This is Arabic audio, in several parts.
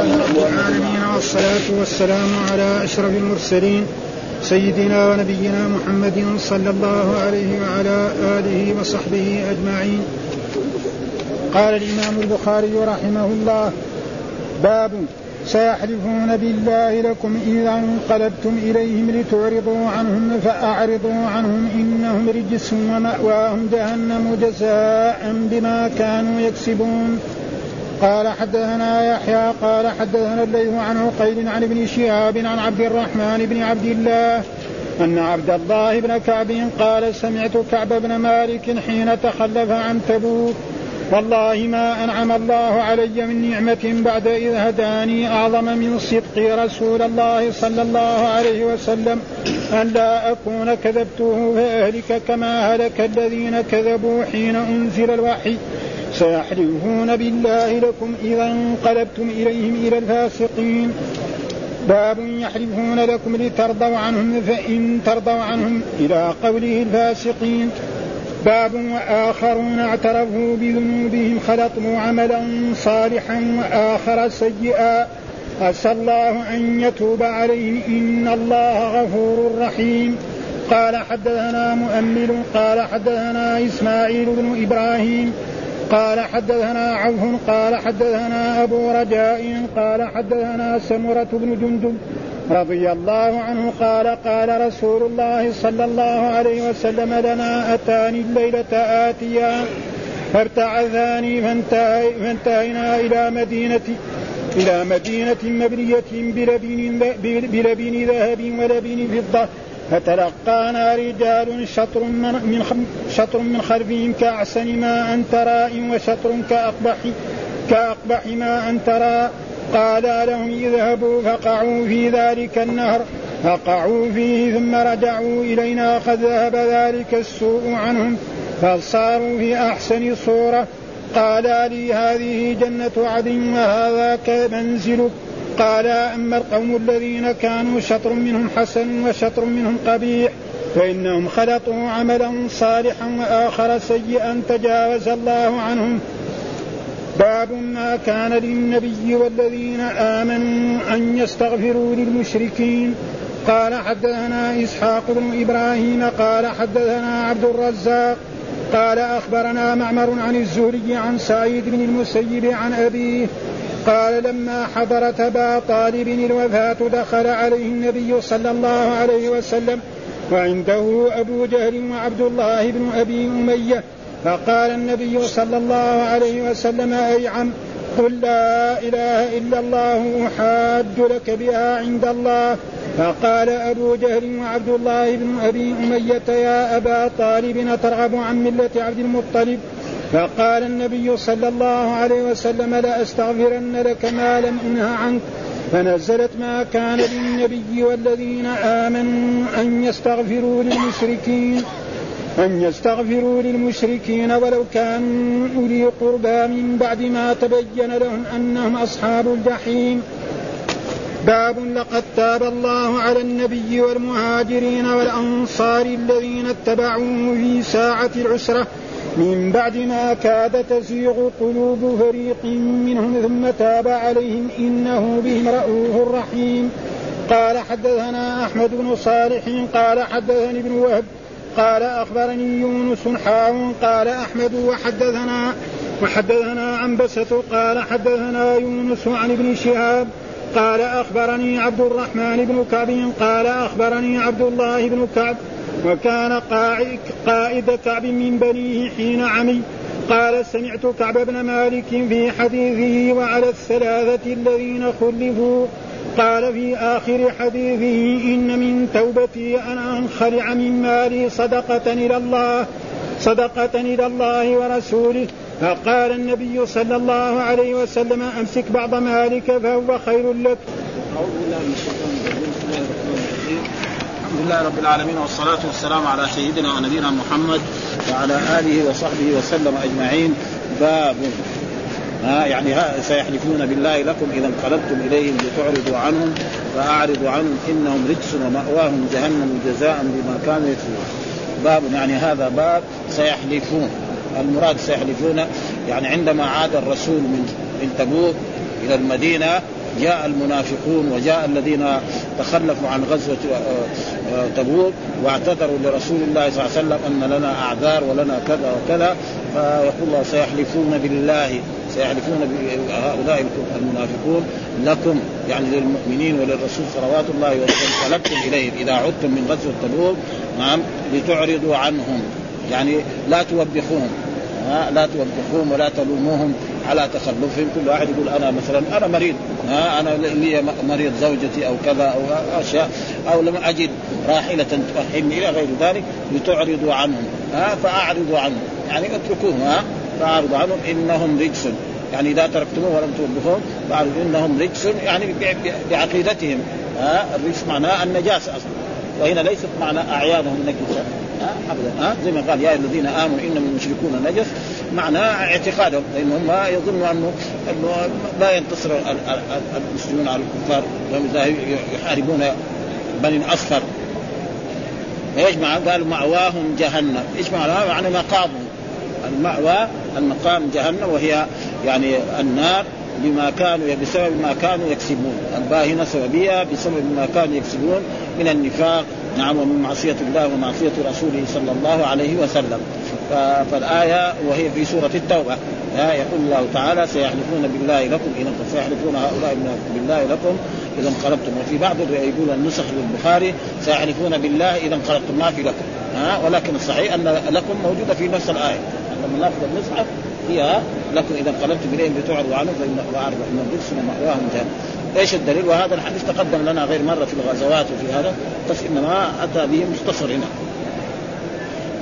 رب العالمين والصلاة والسلام على أشرف المرسلين سيدنا ونبينا محمد صلى الله عليه وعلى آله وصحبه أجمعين. قال الإمام البخاري رحمه الله باب سيحلفون بالله لكم إذا انقلبتم إليهم لتعرضوا عنهم فأعرضوا عنهم إنهم رجس ومأواهم جهنم جزاء بما كانوا يكسبون. قال حدثنا يحيى قال حدثنا الليث عن عقيل عن ابن شهاب عن عبد الرحمن بن عبد الله أن عبد الله بن كعب قال سمعت كعب بن مالك حين تخلف عن تبوك. والله ما أنعم الله علي من نعمة بعد إذ هداني أعظم من صدق رسول الله صلى الله عليه وسلم. أن لا أكون كذبته فأهلك كما هلك الذين كذبوا حين أنزل الوحي. سيحلفون بالله لكم إذا انقلبتم إليهم إلى الفاسقين. باب يحلفون لكم لترضوا عنهم فإن ترضوا عنهم إلى قوله الفاسقين. باب وآخرون اعترفوا بذنوبهم خلطوا عملا صالحا وآخر سيئا. عسى الله أن يتوب عليهم إن الله غفور رحيم. قال حدثنا مؤمل قال حدثنا إسماعيل بن إبراهيم قال حدثنا عوف قال حدثنا أبو رجاء قال حدثنا سمرة بن جندب رضي الله عنه قال قال رسول الله صلى الله عليه وسلم لنا أتاني الليلة آتيا فابتعثاني فانتهينا إلى مدينة إلى مدينة مبنية بلبن, بلبن ذهب ولبن فضة. فتلقانا رجال شطر من شطر من خلفهم كأحسن ما أن ترى وشطر كأقبح كأقبح ما أن ترى قال لهم اذهبوا فقعوا في ذلك النهر فقعوا فيه ثم رجعوا إلينا قد ذهب ذلك السوء عنهم فصاروا في أحسن صورة. قال لي هذه جنة عدن وهذا منزلك قال أما القوم الذين كانوا شطر منهم حسن وشطر منهم قبيح فإنهم خلطوا عملا صالحا وآخر سيئا تجاوز الله عنهم. باب ما كان للنبي والذين آمنوا أن يستغفروا للمشركين. قال حدثنا إسحاق بن إبراهيم قال حدثنا عبد الرزاق قال أخبرنا معمر عن الزهري عن سعيد بن المسيب عن أبيه قال لما حضرت أبا طالب الوفاة دخل عليه النبي صلى الله عليه وسلم وعنده أبو جهل وعبد الله بن أبي أمية. فقال النبي صلى الله عليه وسلم أي عم قل لا إله إلا الله أحاج لك بها عند الله. فقال أبو جهل وعبد الله بن أبي أمية يا أبا طالب ترغب عن ملة عبد المطلب. فقال النبي صلى الله عليه وسلم لأستغفرن لك ما لم أنه عنك. فنزلت ما كان للنبي والذين آمنوا أن يستغفروا للمشركين أن يستغفروا للمشركين ولو كانوا أولي قربى من بعد ما تبين لهم أنهم أصحاب الجحيم. باب لقد تاب الله على النبي والمهاجرين والأنصار الذين اتبعوه في ساعة العسرة. من بعد ما كاد تزيغ قلوب فريق منهم ثم تاب عليهم إنه بهم رؤوف رحيم. قال حدثنا أحمد بن صالح قال حدثني ابن وهب قال أخبرني يونس حاو قال أحمد وحدثنا وحدثنا عن بسة قال حدثنا يونس عن ابن شهاب قال أخبرني عبد الرحمن بن كعب قال أخبرني عبد الله بن كعب وكان قائد كعب من بنيه حين عمي. قال سمعت كعب بن مالك في حديثه وعلى الثلاثة الذين خلفوا. قال في آخر حديثه إن من توبتي أن أنخلع من مالي صدقة إلى الله صدقة إلى الله ورسوله. فقال النبي صلى الله عليه وسلم أمسك بعض مالك فهو خير لك. أعوذ بالله من الشيطان الحمد لله رب العالمين والصلاة والسلام على سيدنا ونبينا محمد وعلى آله وصحبه وسلم أجمعين. باب ها يعني ها سيحلفون بالله لكم إذا انقلبتم إليهم لتعرضوا عنهم فأعرضوا عنهم إنهم رجس ومأواهم جهنم جزاء بما كانوا يكفرون. باب يعني هذا باب سيحلفون. المراد سيحلفون يعني عندما عاد الرسول من من تبوك إلى المدينة جاء المنافقون وجاء الذين تخلفوا عن غزوة آه، آه، تبوك واعتذروا لرسول الله صلى الله عليه وسلم أن لنا أعذار ولنا كذا وكذا فيقول الله سيحلفون بالله سيحلفون هؤلاء المنافقون لكم يعني للمؤمنين وللرسول صلوات الله وسلم انقلبتم إليهم إذا عدتم من غزوة تبوك نعم لتعرضوا عنهم يعني لا توبخوهم ها لا توبخوهم ولا تلوموهم. على تخلفهم كل واحد يقول أنا مثلا أنا مريض. ها أنا لي مريض زوجتي أو كذا أو أشياء. أو لم أجد راحلة تؤهلني إلى غير ذلك لتعرضوا عنهم. ها فأعرضوا عنهم. يعني اتركوهم ها فأعرضوا عنهم. إنهم رجس. يعني إذا تركتموه ولم توبخوهم فأعرضوا. إنهم رجس يعني بعقيدتهم. ها الرجس معناه النجاسة أصلا. وهنا ليست معنى أعيانهم نجسه أبدا. زي ما قال يا الذين آمنوا انما المشركون نجس معنى اعتقادهم لأنهم ما يظنوا انه أنه لا ينتصر المسلمون على الكفار. يحاربون بني الأصفر. إيش معنى؟ قالوا مأواهم جهنم، إيش معنى؟ يعني مقامهم. المأوى المقام جهنم وهي يعني النار. بما كانوا بسبب ما كانوا يكسبون. الباهنة سببية بسبب ما كانوا يكسبون من النفاق. نعم ومن معصية الله ومعصية رسوله صلى الله عليه وسلم. فالآية وهي في سورة التوبة. يقول الله تعالى سيحلفون بالله لكم إذا سيحلفون هؤلاء بالله لكم إذا انقلبتم. وفي بعض يقول النسخ للبخاري سيحلفون بالله إذا انقلبتم ما في لكم. ها ولكن الصحيح أن لكم موجودة في نفس الآية. لما ناخذ المصحف فيها لكم إذا انقلبتم اليهم بتعرضوا عنهم فإن اعرض ان الرجس ومأواهم جهنم إيش الدليل؟ وهذا الحديث تقدم لنا غير مرة في الغزوات وفي هذا بس إنما أتى به مختصر هنا.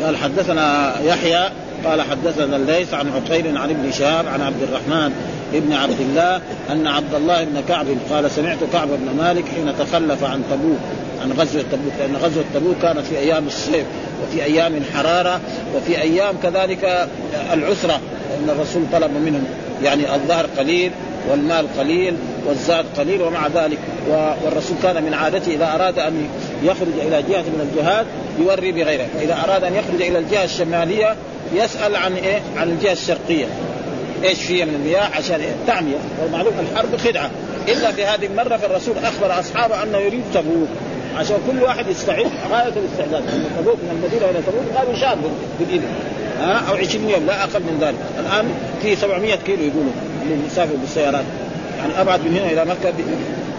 قال حدثنا يحيى قال حدثنا الليث عن عقيل عن ابن شهاب عن عبد الرحمن ابن عبد الله أن عبد الله بن كعب قال سمعت كعب بن مالك حين تخلف عن تبوك عن غزوة تبوك لأن غزوة تبوك كانت في أيام الصيف وفي أيام الحراره وفي أيام كذلك العسرة ان الرسول طلب منهم يعني الظهر قليل والمال قليل والزاد قليل ومع ذلك والرسول كان من عادته إذا أراد أن يخرج إلى جهة من الجهاد يوري بغيره فإذا أراد أن يخرج إلى الجهة الشمالية يسأل عن إيه؟ عن الجهة الشرقية. إيش فيها من المياه عشان إيه؟ تعمية. والمعلوم الحرب خدعة. إلا في هذه المرة فالرسول أخبر أصحابه أنه يريد تبوك. عشان كل واحد يستعد غاية الاستعداد. من تبوك من المدينة إلى تبوك قالوا شهر بالاذن ها أو 20 يوم لا أقل من ذلك. الآن في 700 كيلو يقولوا اللي بالسيارات. يعني أبعد من هنا إلى مكة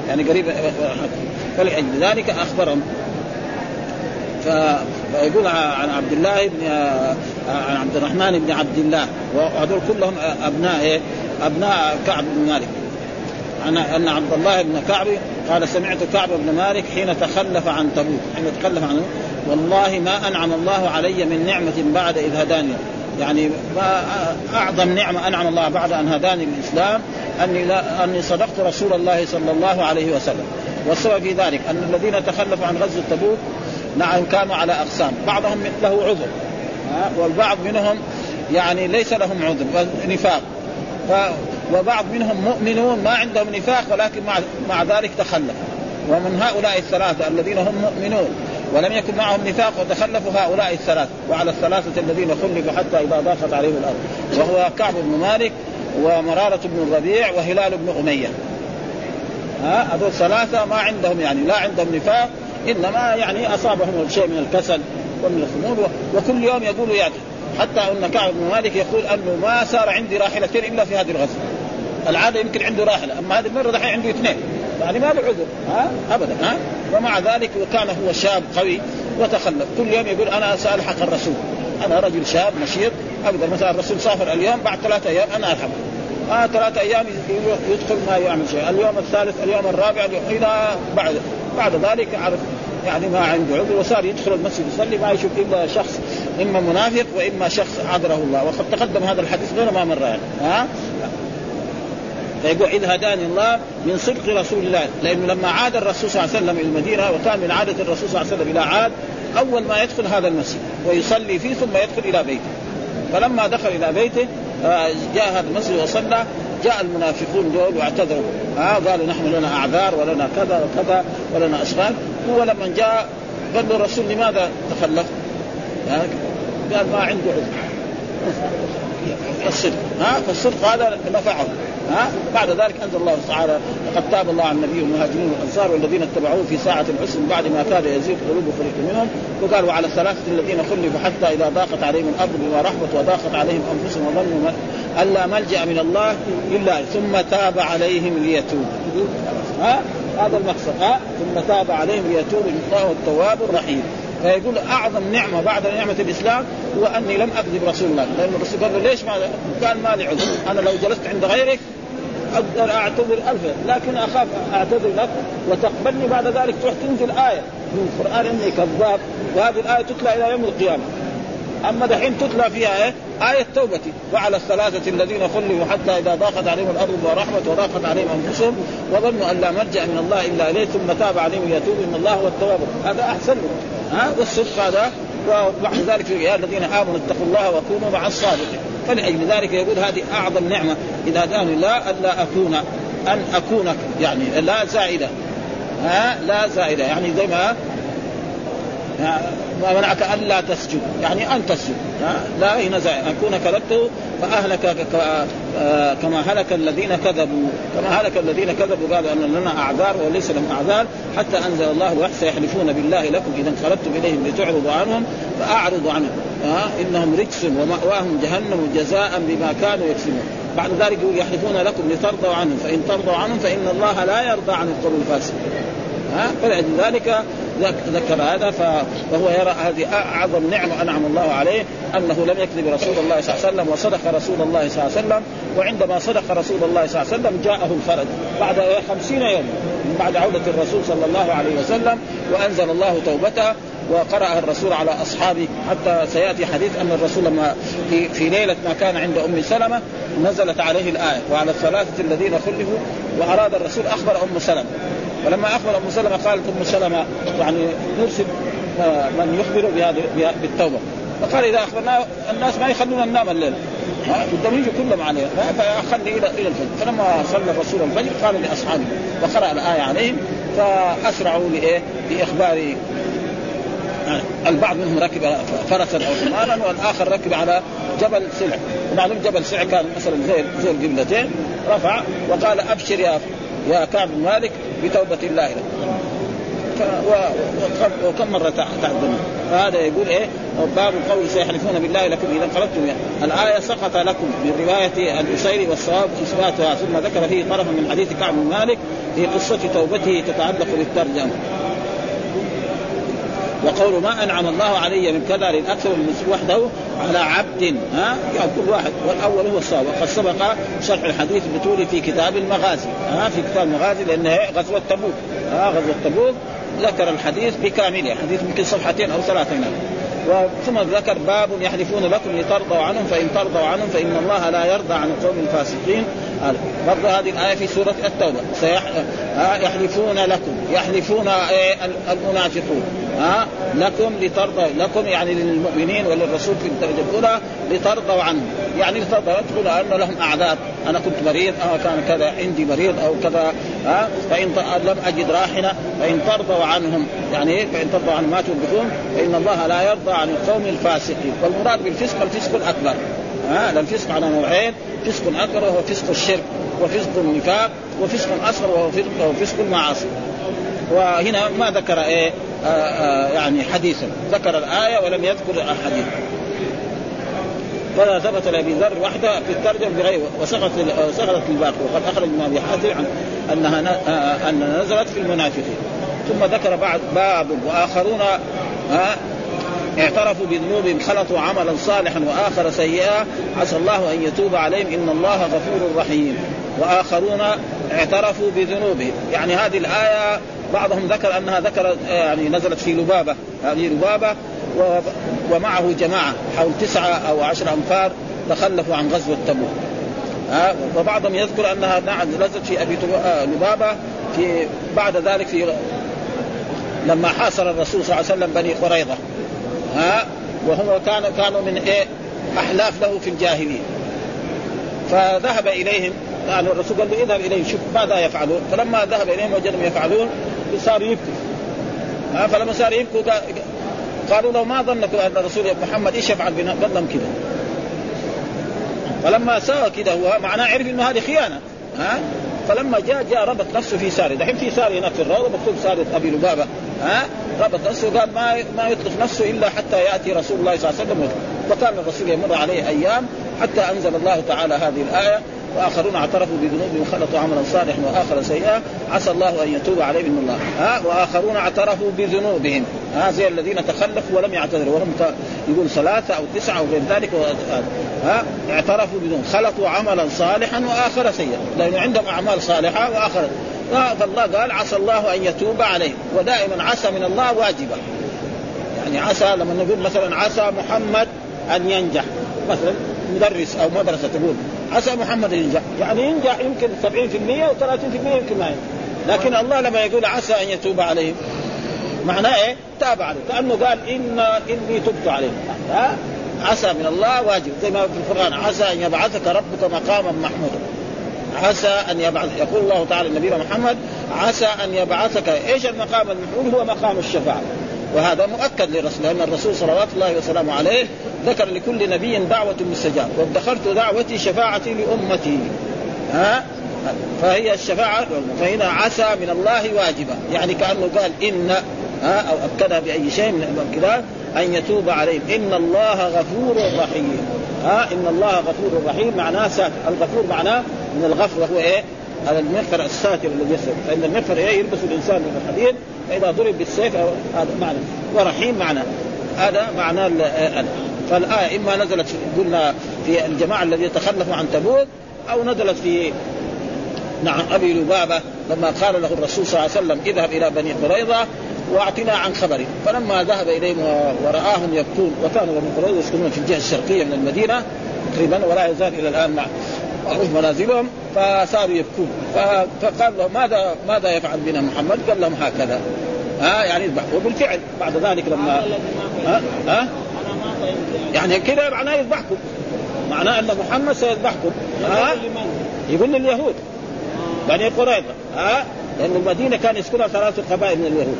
يعني قريب فلأجل ذلك أخبرهم. فيقول عن عبد الله بن عن عبد الرحمن بن عبد الله. وهذول كلهم أبناء إيه؟ أبناء كعب بن مالك. عن أن عبد الله بن كعب قال سمعت كعب بن مالك حين تخلف عن تبوك حين تخلف عن والله ما أنعم الله علي من نعمة بعد إذ هداني. يعني ما أعظم نعمة أنعم الله بعد أن هداني الاسلام أني لا أني صدقت رسول الله صلى الله عليه وسلم. والسبب في ذلك أن الذين تخلفوا عن غزوة تبوك نعم كانوا على أقسام. بعضهم له عذر. والبعض منهم يعني ليس لهم عذر نفاق. وبعض منهم مؤمنون ما عندهم نفاق ولكن مع مع ذلك تخلف ومن هؤلاء الثلاثة الذين هم مؤمنون ولم يكن معهم نفاق وتخلفوا هؤلاء الثلاثه وعلى الثلاثة الذين خلفوا حتى إذا ضاقت عليهم الأرض. وهو كعب بن مالك ومرارة بن الربيع وهلال بن أمية. ها هذول ثلاثة ما عندهم يعني لا عندهم نفاق إنما يعني أصابهم شيء من الكسل ومن الخمول وكل يوم يقولوا يأتي حتى أن كعب بن مالك يقول انه ما صار عندي راحلتين إلا في هذه الغزوة. العادة يمكن عنده راحلة أما هذه المره دحين عنده اثنين. يعني ما له عذر ها؟ ابدا ها؟ ومع ذلك وكان هو شاب قوي وتخلف. كل يوم يقول أنا سالحق الرسول. أنا رجل شاب نشيط أقدر مثلا الرسول سافر اليوم بعد ثلاثة أيام أنا الحق آه ثلاثة أيام يدخل ما يعمل شيء، اليوم الثالث، اليوم الرابع، إلى بعد. بعد ذلك عرف يعني ما عنده عذر وصار يدخل المسجد يصلي ما يشوف إلا شخص إما منافق وإما شخص عذره الله. وقد تقدم هذا الحديث غير ما مر يعني ها؟ فيقول إذ هداني الله من صدق رسول الله. لأنه لما عاد الرسول صلى الله عليه وسلم إلى المدينة وكان من عادة الرسول صلى الله عليه وسلم إلى عاد أول ما يدخل هذا المسجد ويصلي فيه ثم يدخل إلى بيته. فلما دخل إلى بيته آه، جاء هذا المسجد وصلى جاء المنافقون دول واعتذروا. آه قالوا نحن لنا أعذار ولنا كذا وكذا ولنا أشغال. هو لما جاء قال له الرسول لماذا تخلف؟ قال ما عنده عذر. الصدق ها فالصدق هذا نفعه ها؟ بعد ذلك أنزل الله تعالى لقد تاب الله على النبي والمهاجرين والأنصار والذين اتبعوه في ساعة العسر بعد ما كاد يزيغ قلوب فريق منهم وقال وعلى الثلاثه الذين خلفوا حتى إذا ضاقت عليهم الأرض بما رحبت وضاقت عليهم أنفسهم وظنوا ألا ملجأ من الله إلا ثم تاب عليهم ليتوبوا. ها؟ هذا المقصد. ها؟ ثم تاب عليهم ليتوبوا. الله التواب الرحيم. فيقول أعظم نعمة بعد نعمة الإسلام هو أني لم أكذب رسول الله. لأن الرسول قال ليش ما قال ما لي عذر؟ أنا لو جلست عند غيرك أقدر أعتذر الفا لكن أخاف أعتذر لك وتقبلني بعد ذلك. تروح تنزل آية من القرآن إني كذاب وهذه الآية تتلى إلى يوم القيامة. أما دحين تتلى فيها إيه؟ آية توبتي وعلى الثلاثة الذين خلوا حتى إذا ضاقت عليهم الأرض ورحمة وضاقت عليهم أنفسهم وظنوا أن لا ملجأ من الله إلا إليه ثم تاب عليهم ليتوب إن الله هو التواب هذا أحسن. ها؟ والصدق هذا وبعد ذلك يا الذين آمنوا اتقوا الله وكونوا مع الصادقين. فلأجل ذلك يقول هذه أعظم نعمة إذا دان لا ألا أكون أن أكون يعني لا زائدة. ها؟ لا زائدة. يعني زي ما ما منعك ألا تسجد. يعني أن تسجد. لا هنا اكون كذبته فأهلك آه، كما هلك الذين كذبوا. كما هلك الذين كذبوا قالوا أن لنا أعذار وليس لهم أعذار حتى أنزل الله الوحي سيحلفون بالله لكم إذا انقلبتم إليهم لتعرضوا عنهم فاعرضوا عنهم. إنهم رجس ومأواهم جهنم جزاء بما كانوا يكسبون. بعد ذلك يحلفون لكم لترضوا عنهم. فإن ترضوا عنهم فإن الله لا يرضى عن القوم الفاسقين. ها؟ فلذلك ذكر هذا فهو يرى هذه أعظم نعمة أنعم الله عليه أنه لم يكذب رسول الله صلى الله عليه وسلم وصدق رسول الله صلى الله عليه وسلم وعندما صدق رسول الله صلى الله عليه وسلم جاءه الفرج. بعد خمسين يوم بعد عودة الرسول صلى الله عليه وسلم وأنزل الله توبته وقرأ الرسول على أصحابه حتى سيأتي حديث أن الرسول لما في, في ليلة ما كان عند أم سلمة نزلت عليه الآية. وعلى الثلاثة الذين خلفوا وأراد الرسول أخبر أم سلمة. فلما أخبر أم سلمة قالت أم سلمة يعني نرسل من يخبر بهذه بالتوبة. فقال إذا أخبرنا الناس ما يخلونا ننام الليل. بدهم يجوا كلهم عليه. فاخذني إلى إلى الفجر. فلما صلى الرسول الفجر قال لأصحابه وقرأ الآية عليهم فأسرعوا لإيه؟ لإخبار البعض منهم ركب فرسا أو حمارا والآخر ركب على جبل سلع. ومعلوم جبل سلع كان مثلا زي زي القبلتين رفع وقال أبشر يا يا كعب مالك بتوبة الله له وكم مرة تعدنا فهذا يقول إيه؟ باب القول سيحلفون بالله لكم إذا انقلبتم. الآية سقط لكم من رواية الأسيري والصواب إثباتها ثم ذكر فيه طرفا من حديث كعب بن مالك في قصة توبته تتعلق بالترجمة. وقول ما أنعم الله علي من كذا للاكثر من وحده على عبد ها؟ يعني كل واحد. والأول هو الصواب وقد سبق شرح الحديث بطوله في كتاب المغازي ها؟ في كتاب المغازي لأن غزوة تبوك ها؟ غزوة تبوك. ذكر الحديث بكامله حديث يمكن صفحتين أو ثلاثة ثم ذكر باب يحلفون لكم لترضوا عنهم فإن ترضوا عنهم فإن الله لا يرضى عن القوم الفاسقين. برضه هذه الآية في سورة التوبة. سيح... يحلفون لكم. يحلفون إيه المنافقون. ها لكم لترضوا لكم يعني للمؤمنين وللرسول في الدرجة الأولى لترضوا عنهم يعني لترضوا تقول ان لهم أعذار. أنا كنت مريض أو كان كذا عندي مريض أو كذا ها فإن لم أجد راحلة فإن ترضوا عنهم. يعني إيه؟ فإن ترضوا عنهم ما تنبئون فإن الله لا يرضى عن القوم الفاسقين. والمراد بالفسق الفسق الأكبر. ها الفسق على نوعين فسق اكبر وهو فسق الشرك وفسق النفاق وفسق اصغر وهو فسق المعاصي. وهنا ما ذكر إيه؟ آه، آه، يعني حديثا. ذكر الآية ولم يذكر الحديث فلا ثبت لأبي ذر وحده في الترجمة بغيره وسقط سقطت الباقي. وقد أخرج من أبي حاتم عن أنها آه، ان نزلت في المنافقين. ثم ذكر بعد باب واخرون اعترفوا بذنوبهم خلطوا عملا صالحا وآخر سيئا. عسى الله أن يتوب عليهم. إن الله غفور رحيم. وآخرون اعترفوا بذنوبهم. يعني هذه الآية بعضهم ذكر أنها ذكر يعني نزلت في لبابة. هذه لبابة ومعه جماعة حول تسعة أو عشر أنفار تخلفوا عن غزوة تبوك. ها؟ وبعضهم يذكر أنها نزلت في أبي آه، لبابة. في بعد ذلك في لما حاصر الرسول صلى الله عليه وسلم بني قريظة. ها وهم كانوا كانوا من إيه؟ أحلاف له في الجاهلية. فذهب إليهم قال الرسول قال له اذهب إليهم شوف ماذا يفعلون. فلما ذهب إليهم وجدهم يفعلون صار يبكي ها فلما صار يبكوا قالوا له ما ظنك أن الرسول محمد إيش يفعل بنا؟ قال لهم كذا. فلما سوى كذا هو معناه عرف إنه هذه خيانة. ها فلما جاء جاء ربط نفسه في ساري دحين في ساري هناك في الروضة مكتوب ساري أبي لبابة. ها؟ ربط نفسه قال ما ما يطلق نفسه إلا حتى يأتي رسول الله صلى الله عليه وسلم. وكان الرسول يمر عليه أيام حتى أنزل الله تعالى هذه الآية. وآخرون اعترفوا بذنوبهم خلطوا عملا صالحا وآخر سيئا. عسى الله أن يتوب عليهم من الله. ها؟ وآخرون اعترفوا بذنوبهم. ها؟ زي الذين تخلفوا ولم يعتذروا وهم يقول ثلاثة أو تسعة أو غير ذلك. ها؟ اعترفوا بذنوب خلطوا عملا صالحا وآخر سيئا. لأنه عندهم أعمال صالحة وآخر. فالله قال عسى الله أن يتوب عليهم ودائما عسى من الله واجبه يعني عسى لما نقول مثلا عسى محمد أن ينجح. مثلا مدرس أو مدرسة تقول عسى محمد ينجح. يعني ينجح يمكن 70% و30% يمكن ما ينجح. لكن الله لما يقول عسى أن يتوب عليهم معناه إيه؟ تاب عليه. كأنه قال ان إني تبت عليهم. عسى من الله واجب. زي ما في القرآن عسى أن يبعثك ربك مقاما محمودا. عسى أن يبعث يقول الله تعالى لنبينا محمد عسى أن يبعثك. إيش المقام المحمود هو مقام الشفاعة. وهذا مؤكد للرسول لأن الرسول صلوات الله وسلامه عليه ذكر لكل نبي دعوة مستجاب. وادخرت دعوتي شفاعتي لأمتي. ها؟ فهي الشفاعة فهنا عسى من الله واجبة. يعني كأنه قال إن ها؟ أو اكدها بأي شيء من كذا أن يتوب عليهم. إن الله غفور رحيم. ها؟ إن الله غفور رحيم معناه الغفور معناه من الغفر وهو إيه؟ على المغفر الساتر الذي يسر فإن المغفر إيه؟ يلبس الإنسان من الحديد فإذا ضرب بالسيف هذا معنى. ورحيم معنى. هذا معنى فالآية إما نزلت قلنا في الجماعة الذين تخلفوا عن تبوك أو نزلت في نعم أبي لبابة لما قال له الرسول صلى الله عليه وسلم اذهب إلى بني قريظة واعطنا عن خبره فلما ذهب إليهم ورآهم يبكون وكانوا بني قريظة يسكنون في الجهة الشرقية من المدينة تقريبا ولا يزال إلى الآن معروف منازلهم فصاروا يبكون. فقال له ماذا ماذا يفعل بنا محمد؟ قال لهم هكذا. ها يعني يذبح وبالفعل بعد ذلك لما ها؟ ها؟ يعني كذا معناه يذبحكم. معناه أن محمد سيذبحكم. ها؟ يقول لليهود. بني قريظة. ها؟ لأن المدينة كان يسكنها ثلاث قبائل من اليهود.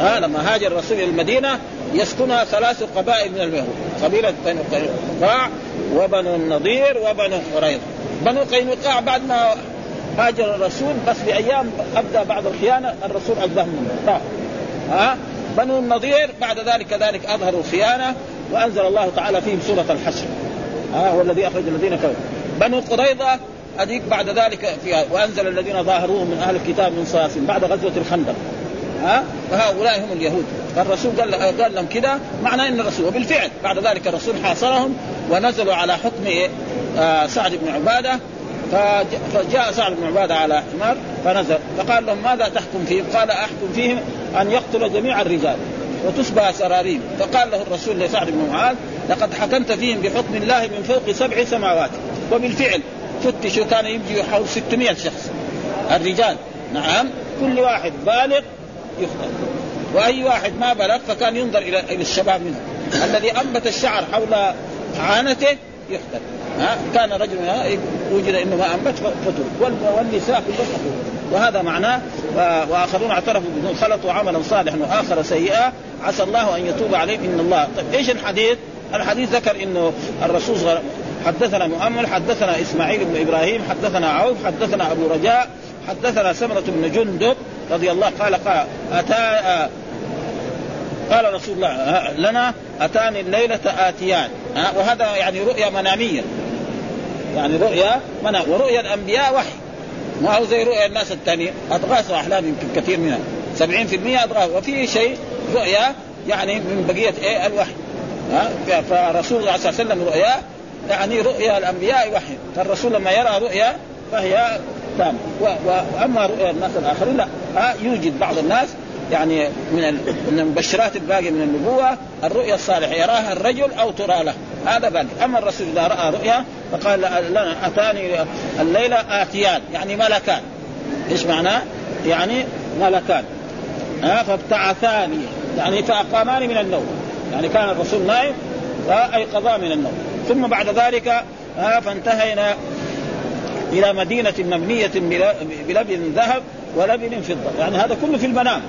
ها؟ لما هاجر الرسول إلى المدينة يسكنها ثلاث قبائل من اليهود. قبيلة بني قينقاع وبنو النضير وبنو قريظة. بنو قينقاع بعد ما هاجر الرسول بس بايام أبدأ بعد الخيانة الرسول اجدهم منه. ها؟ بنو النضير بعد ذلك كذلك أظهروا الخيانه وأنزل الله تعالى فيهم سورة الحشر. ها؟ هو الذي أخرج الذين كفروا. بنو قريظة أديك بعد ذلك فيها وأنزل الذين ظاهروهم من أهل الكتاب من صاص بعد غزوة الخندق. ها؟ فهؤلاء هم اليهود. فالرسول قال قال لهم كذا معنى إن الرسول وبالفعل بعد ذلك الرسول حاصرهم ونزلوا على حكم آه سعد بن عبادة فجاء سعد بن عبادة على حمار فنزل فقال لهم ماذا تحكم فيهم؟ قال أحكم فيهم أن يقتل جميع الرجال وتسبى سراريم فقال له الرسول لسعد بن معاذ لقد حكمت فيهم بحكم الله من فوق سبع سماوات وبالفعل فتشوا كان يجي حول 600 شخص الرجال. نعم كل واحد بالغ يقتل وأي واحد ما بلغ فكان ينظر إلى الشباب منه. الذي أنبت الشعر حول عانته يقتل ها؟ كان رجل وجد إنه ما أنبت فترك. والنساء كلهم وهذا معناه وآخرون اعترفوا بذنوب. خلطوا عملا صالحا وآخر سيئا. عسى الله أن يتوب عليهم. إن الله طيب إيش الحديث؟ الحديث ذكر إنه الرسول حدثنا مؤمل حدثنا إسماعيل بن إبراهيم حدثنا عوف حدثنا أبو رجاء حدثنا سمرة بن جندب رضي الله قال قال أتى قال رسول الله لنا أتاني الليلة آتيان. وهذا يعني رؤيا منامية. يعني رؤيا منام ورؤيا الأنبياء وحي. ما هو زي رؤيا الناس الثانية أضغاث وأحلام يمكن كثير منها. 70% أضغاث. وفي شيء رؤيا يعني من بقية إيه؟ الوحي. فرسول الله صلى الله عليه وسلم رؤيا يعني رؤيا الأنبياء وحي. فالرسول لما يرى رؤيا فهي تامة وأما رؤيا الناس الآخرين لا. ها يوجد بعض الناس يعني من من المبشرات الباقيه من النبوة الرؤيا الصالحة يراها الرجل أو ترى له. هذا باقي. أما الرسول إذا رأى رؤيا فقال لنا أتاني الليلة آتيان. يعني ملكان. إيش معناه؟ يعني ملكان. ها فابتعثاني. يعني فأقاماني من النوم. يعني كان الرسول نائم فأيقظا من النوم. ثم بعد ذلك ها فانتهينا إلى مدينة مبنية بلبن ذهب ولبن فضة. يعني هذا كله في المنام.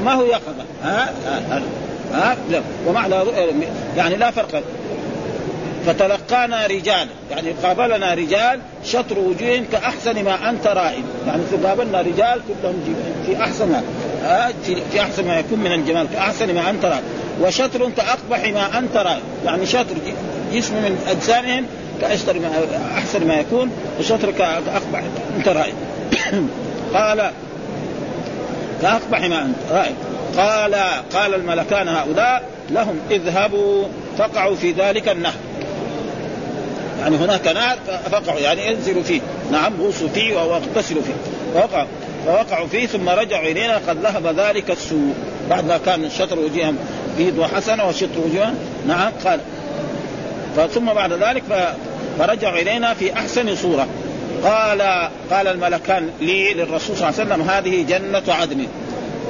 ما هو يقظة. ها؟ ها, ها, ها ومعنى يعني لا فرق. فتلقانا رجال. يعني قابلنا رجال شطر وجوههم كأحسن ما أنت رائد. يعني قابلنا رجال كلهم في أحسن في أحسن ما يكون من الجمال كأحسن ما أنت رائد. وشطر كأقبح ما أنت رائد. يعني شطر جسم من أجسامهم كأشطر ما أحسن ما يكون وشطر كأقبح أنت رائد. قال كاقبح ما أنت. رائد قال قال الملكان هؤلاء لهم اذهبوا فقعوا في ذلك النهر. يعني هناك نهر فقعوا يعني انزلوا فيه. نعم غوصوا فيه واغتسلوا فيه. فوقعوا. فوقعوا فيه ثم رجعوا إلينا قد ذهب ذلك السوء. بعد ما كان شطر وجوههم بيض وحسنه وشطر وجوههم نعم قال. ثم بعد ذلك فرجعوا إلينا في أحسن صورة. قال قال الملكان لي للرسول صلى الله عليه وسلم هذه جنة عدن.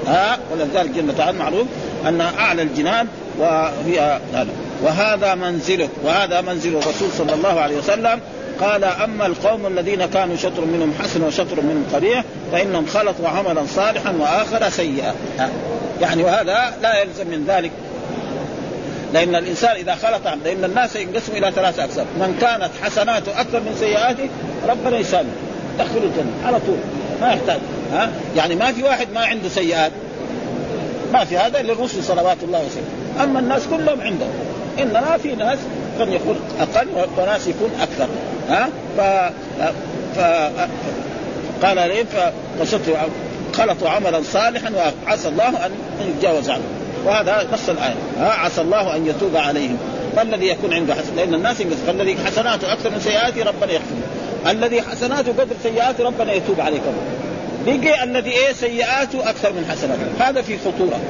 ها؟ ولذلك جنة عدن معروف أنها أعلى الجنان وهي هذا. وهذا منزله وهذا منزل الرسول صلى الله عليه وسلم. قال أما القوم الذين كانوا شطر منهم حسن وشطر منهم قبيح فإنهم خلطوا عملا صالحا وآخر سيئا. يعني وهذا لا يلزم من ذلك. لأن الإنسان إذا خلط لأن الناس ينقسم إلى ثلاث أقسام. من كانت حسناته أكثر من سيئاته ربنا يسامح. يدخل الجنة على طول. ما يحتاج. ها؟ يعني ما في واحد ما عنده سيئات. ما في هذا للرسل صلوات الله وسلامه. أما الناس كلهم عندهم انما في ناس قد يكون أقل وناس يكون أكثر. ها؟ ف, ف... قال لي فقصدت خلطوا عملا صالحا وعسى الله أن يتجاوز عنه. وهذا نص الآية. ها عسى الله أن يتوب عليهم. فالذي يكون عنده حسن لأن الناس ينقص فالذي حسناته أكثر من سيئاته ربنا يغفر الذي حسناته قدر سيئاته ربنا يتوب عليه كمان بقي الذي إيه سيئاته أكثر من حسناته. هذا في خطورة.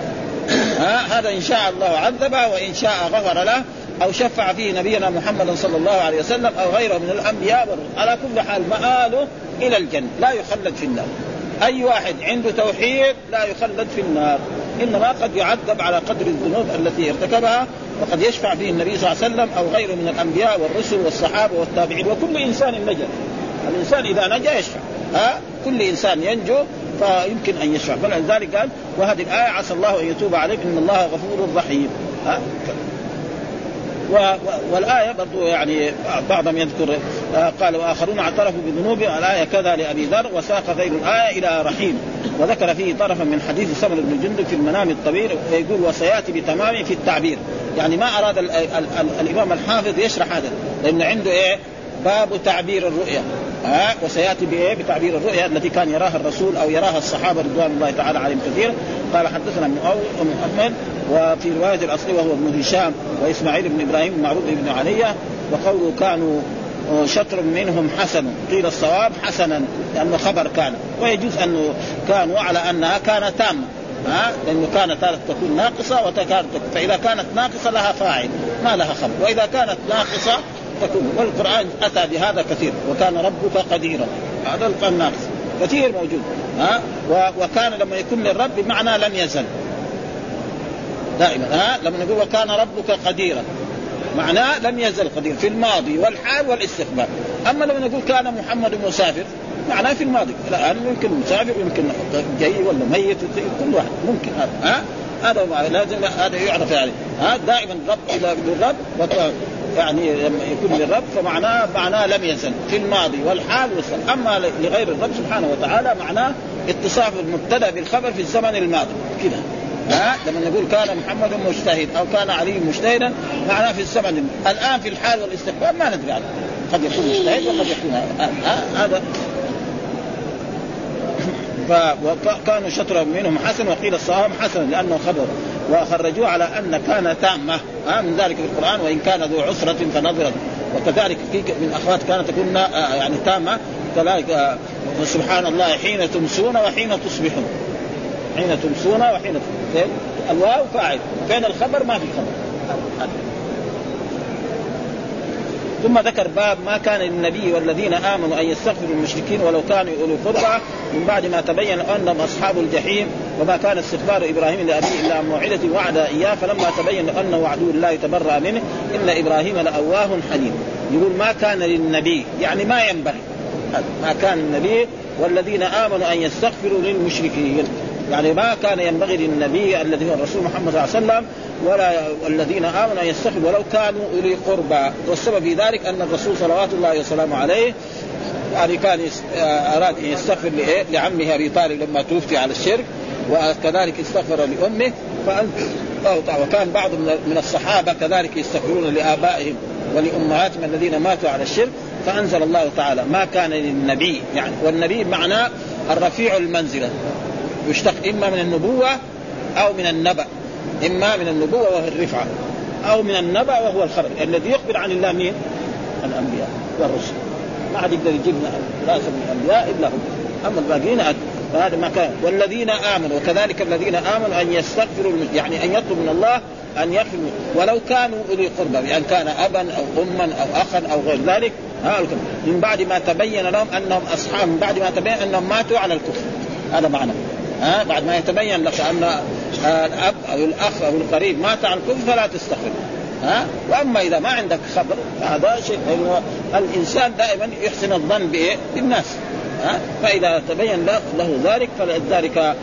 ها هذا إن شاء الله عذبه وإن شاء غفر له أو شفع فيه نبينا محمد صلى الله عليه وسلم أو غيره من الأنبياء. على كل حال مآله إلى الجنة. لا يخلد في النار. أي واحد عنده توحيد لا يخلد في النار. إنما قد يعذب على قدر الذنوب التي ارتكبها وقد يشفع فيه النبي صلى الله عليه وسلم أو غيره من الأنبياء والرسل والصحابة والتابعين. وكل إنسان نجا. الإنسان إذا نجا يشفع. ها؟ كل إنسان ينجو فيمكن أن يشفع. فلذلك قال وهذه الآية عسى الله أن يتوب عليك إن الله غفور رحيم. ها؟ والآية برضو يعني بعضهم يذكر آه، قال وآخرون اعترفوا بذنوبهم الآية كذا لأبي ذر وساق غير الآية إلى رحيم. وذكر فيه طرفا من حديث سمر بن جندب في المنام الطويل ويقول وسيأتي بتمام في التعبير. يعني ما أراد ال ال ال الإمام الحافظ يشرح هذا لأن عنده إيه؟ باب تعبير الرؤيا. ها وسيأتي بإيه؟ بتعبير الرؤيا التي كان يراها الرسول أو يراها الصحابة رضوان الله تعالى عليهم كثيرا قال حدثنا محمد وفي رواية الأصلي وهو ابن هشام وإسماعيل بن إبراهيم المعروف بن علية وقوله كانوا شطر منهم حسن قيل الصواب حسنا لأنه خبر كان. ويجوز انه كانوا على أنها كانت تامه ها؟ لأنه كانت تكون ناقصة وكانت فإذا كانت ناقصة لها فاعل ما لها خبر. وإذا كانت ناقصة تكون. والقرآن أتى بهذا كثير وكان ربك قديرا. هذا القرآن ناقص. كثير موجود ها؟ وكان لما يكون للرب بمعنى لم يزل. دائما. ها؟ لما نقول وكان ربك قديرا. معناه لم يزل قدير. في الماضي والحال والاستقبال. أما لما نقول كان محمد مسافر معناه في الماضي. الآن يمكن مسافر يمكن جاي ولا ميت كل واحد. ممكن هذا. ها؟ هذا لازم هذا يعرف يعني. ها؟ دائما الرب إلى الرب يعني لما يكون للرب فمعناه معناه لم يزل. في الماضي والحال والسلام أما لغير الرب سبحانه وتعالى معناه اتصاف المبتدأ بالخبر في الزمن الماضي. كذا. ها؟ لما نقول كان محمد مجتهد أو كان علي مجتهدا معناه في الزمن الآن في الحال والاستقبال ما ندري عنه. قد يكون مجتهد وقد يكون هذا. فكانوا شطرا منهم حسن وقيل الصواب حسن لأنه خبر. وخرجوه على أن كان تامة آه من ذلك في القرآن وإن كان ذو عسرة فنظره وكذلك في من أخوات كانت تكون آه يعني تامة. كذلك آه سبحان الله حين تمسون وحين تصبحون. حين تمسون وحين تصبحون. الواو فاعل. بين الخبر ما في خبر. ثم ذكر باب ما كان للنبي والذين آمنوا أن يستغفروا المشركين ولو كانوا اولي قربى من بعد ما تبين أنهم أصحاب الجحيم وما كان استغفار إبراهيم لأبيه إلا موعدة وعد إياه فلما تبين انه عدو الله تبرأ منه إن إبراهيم لأواه حليم. يقول ما كان للنبي يعني ما ينبغي. ما كان النبي والذين آمنوا أن يستغفروا للمشركين. يعني ما كان ينبغي للنبي الذي هو الرسول محمد صلى الله عليه وسلم ولا الذين آمنوا أن يستغفروا ولو كانوا أولي قربى. والسبب في ذلك أن الرسول صلوات الله وسلامه عليه يعني كان آه، أراد أن يستغفر لعمه أبي طالب لما توفي على الشرك وكذلك استغفر لأمه. فانت وكان بعض من الصحابة كذلك يستغفرون لآبائهم ولأمهاتهم الذين ماتوا على الشرك. فأنزل الله تعالى. ما كان للنبي يعني والنبي معناه الرفيع المنزلة. يشتق إما من النبوة أو من النبأ. إما من النبوة وهو الرفعة أو من النبأ وهو الخبر الذي يخبر عن الله مين؟ الأنبياء والرسل. ما حد يقدر يجيب راسا من الأنبياء إلا هم أما الباقيين فهذا ما كان. والذين آمنوا وكذلك الذين آمنوا أن يستغفروا يعني أن يطلبوا من الله أن يغفر ولو كانوا أولي قربى بأن يعني كان أبا أو أما أو أخا أو غير ذلك. من بعد ما تبين لهم أنهم أصحاب من بعد ما تبين أنهم ماتوا على الكفر. هذا معنى. ها بعد ما يتبين لك أن الأب أو الأخ أو القريب مات على الكفر فلا تستغفر. ها؟ وأما إذا ما عندك خبر هذا شيء الإنسان دائما يحسن الظن بإيه؟ بالناس. ها؟ فإذا تبين له ذلك فلذلك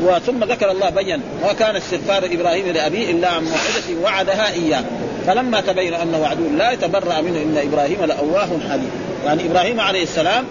وثم ذكر الله بين وكان استغفار إبراهيم لأبيه إلا عن موعده وعدها إياه. فلما تبين انه عدو لا تبرأ منه إن إبراهيم لأواه حليم. يعني إبراهيم عليه السلام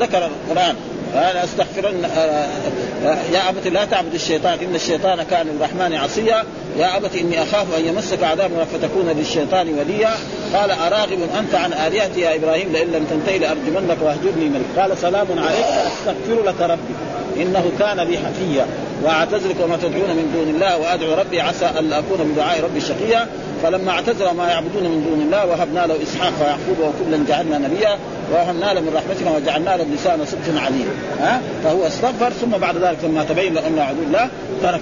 ذكر القرآن. أنا استغفرن آه، آه، يا ابت لا تعبد الشيطان إن الشيطان كان للرحمن عصيا. يا ابت إني أخاف أن يمسك عذاب فتكون للشيطان وليا. قال أراغب أنت عن آلهتي يا إبراهيم لئن لم تنتهي لأرجمنك واهجرني ملك قال سلام عليك أستغفر لك ربي. إنه كان بي حفيا واعتزلك وما تدعون من دون الله وأدعو ربي عسى أن أكون بدعاء ربي شقيا. فلما اعتزل ما يعبدون من دون الله وهبنا له إسحاق ويعقوب وكلا جعلنا نبيا ووهبنا له من رحمتنا وجعلنا له لسان صدق عليم ها فهو استغفر ثم بعد ذلك لما تبين له انه عدو الله ترك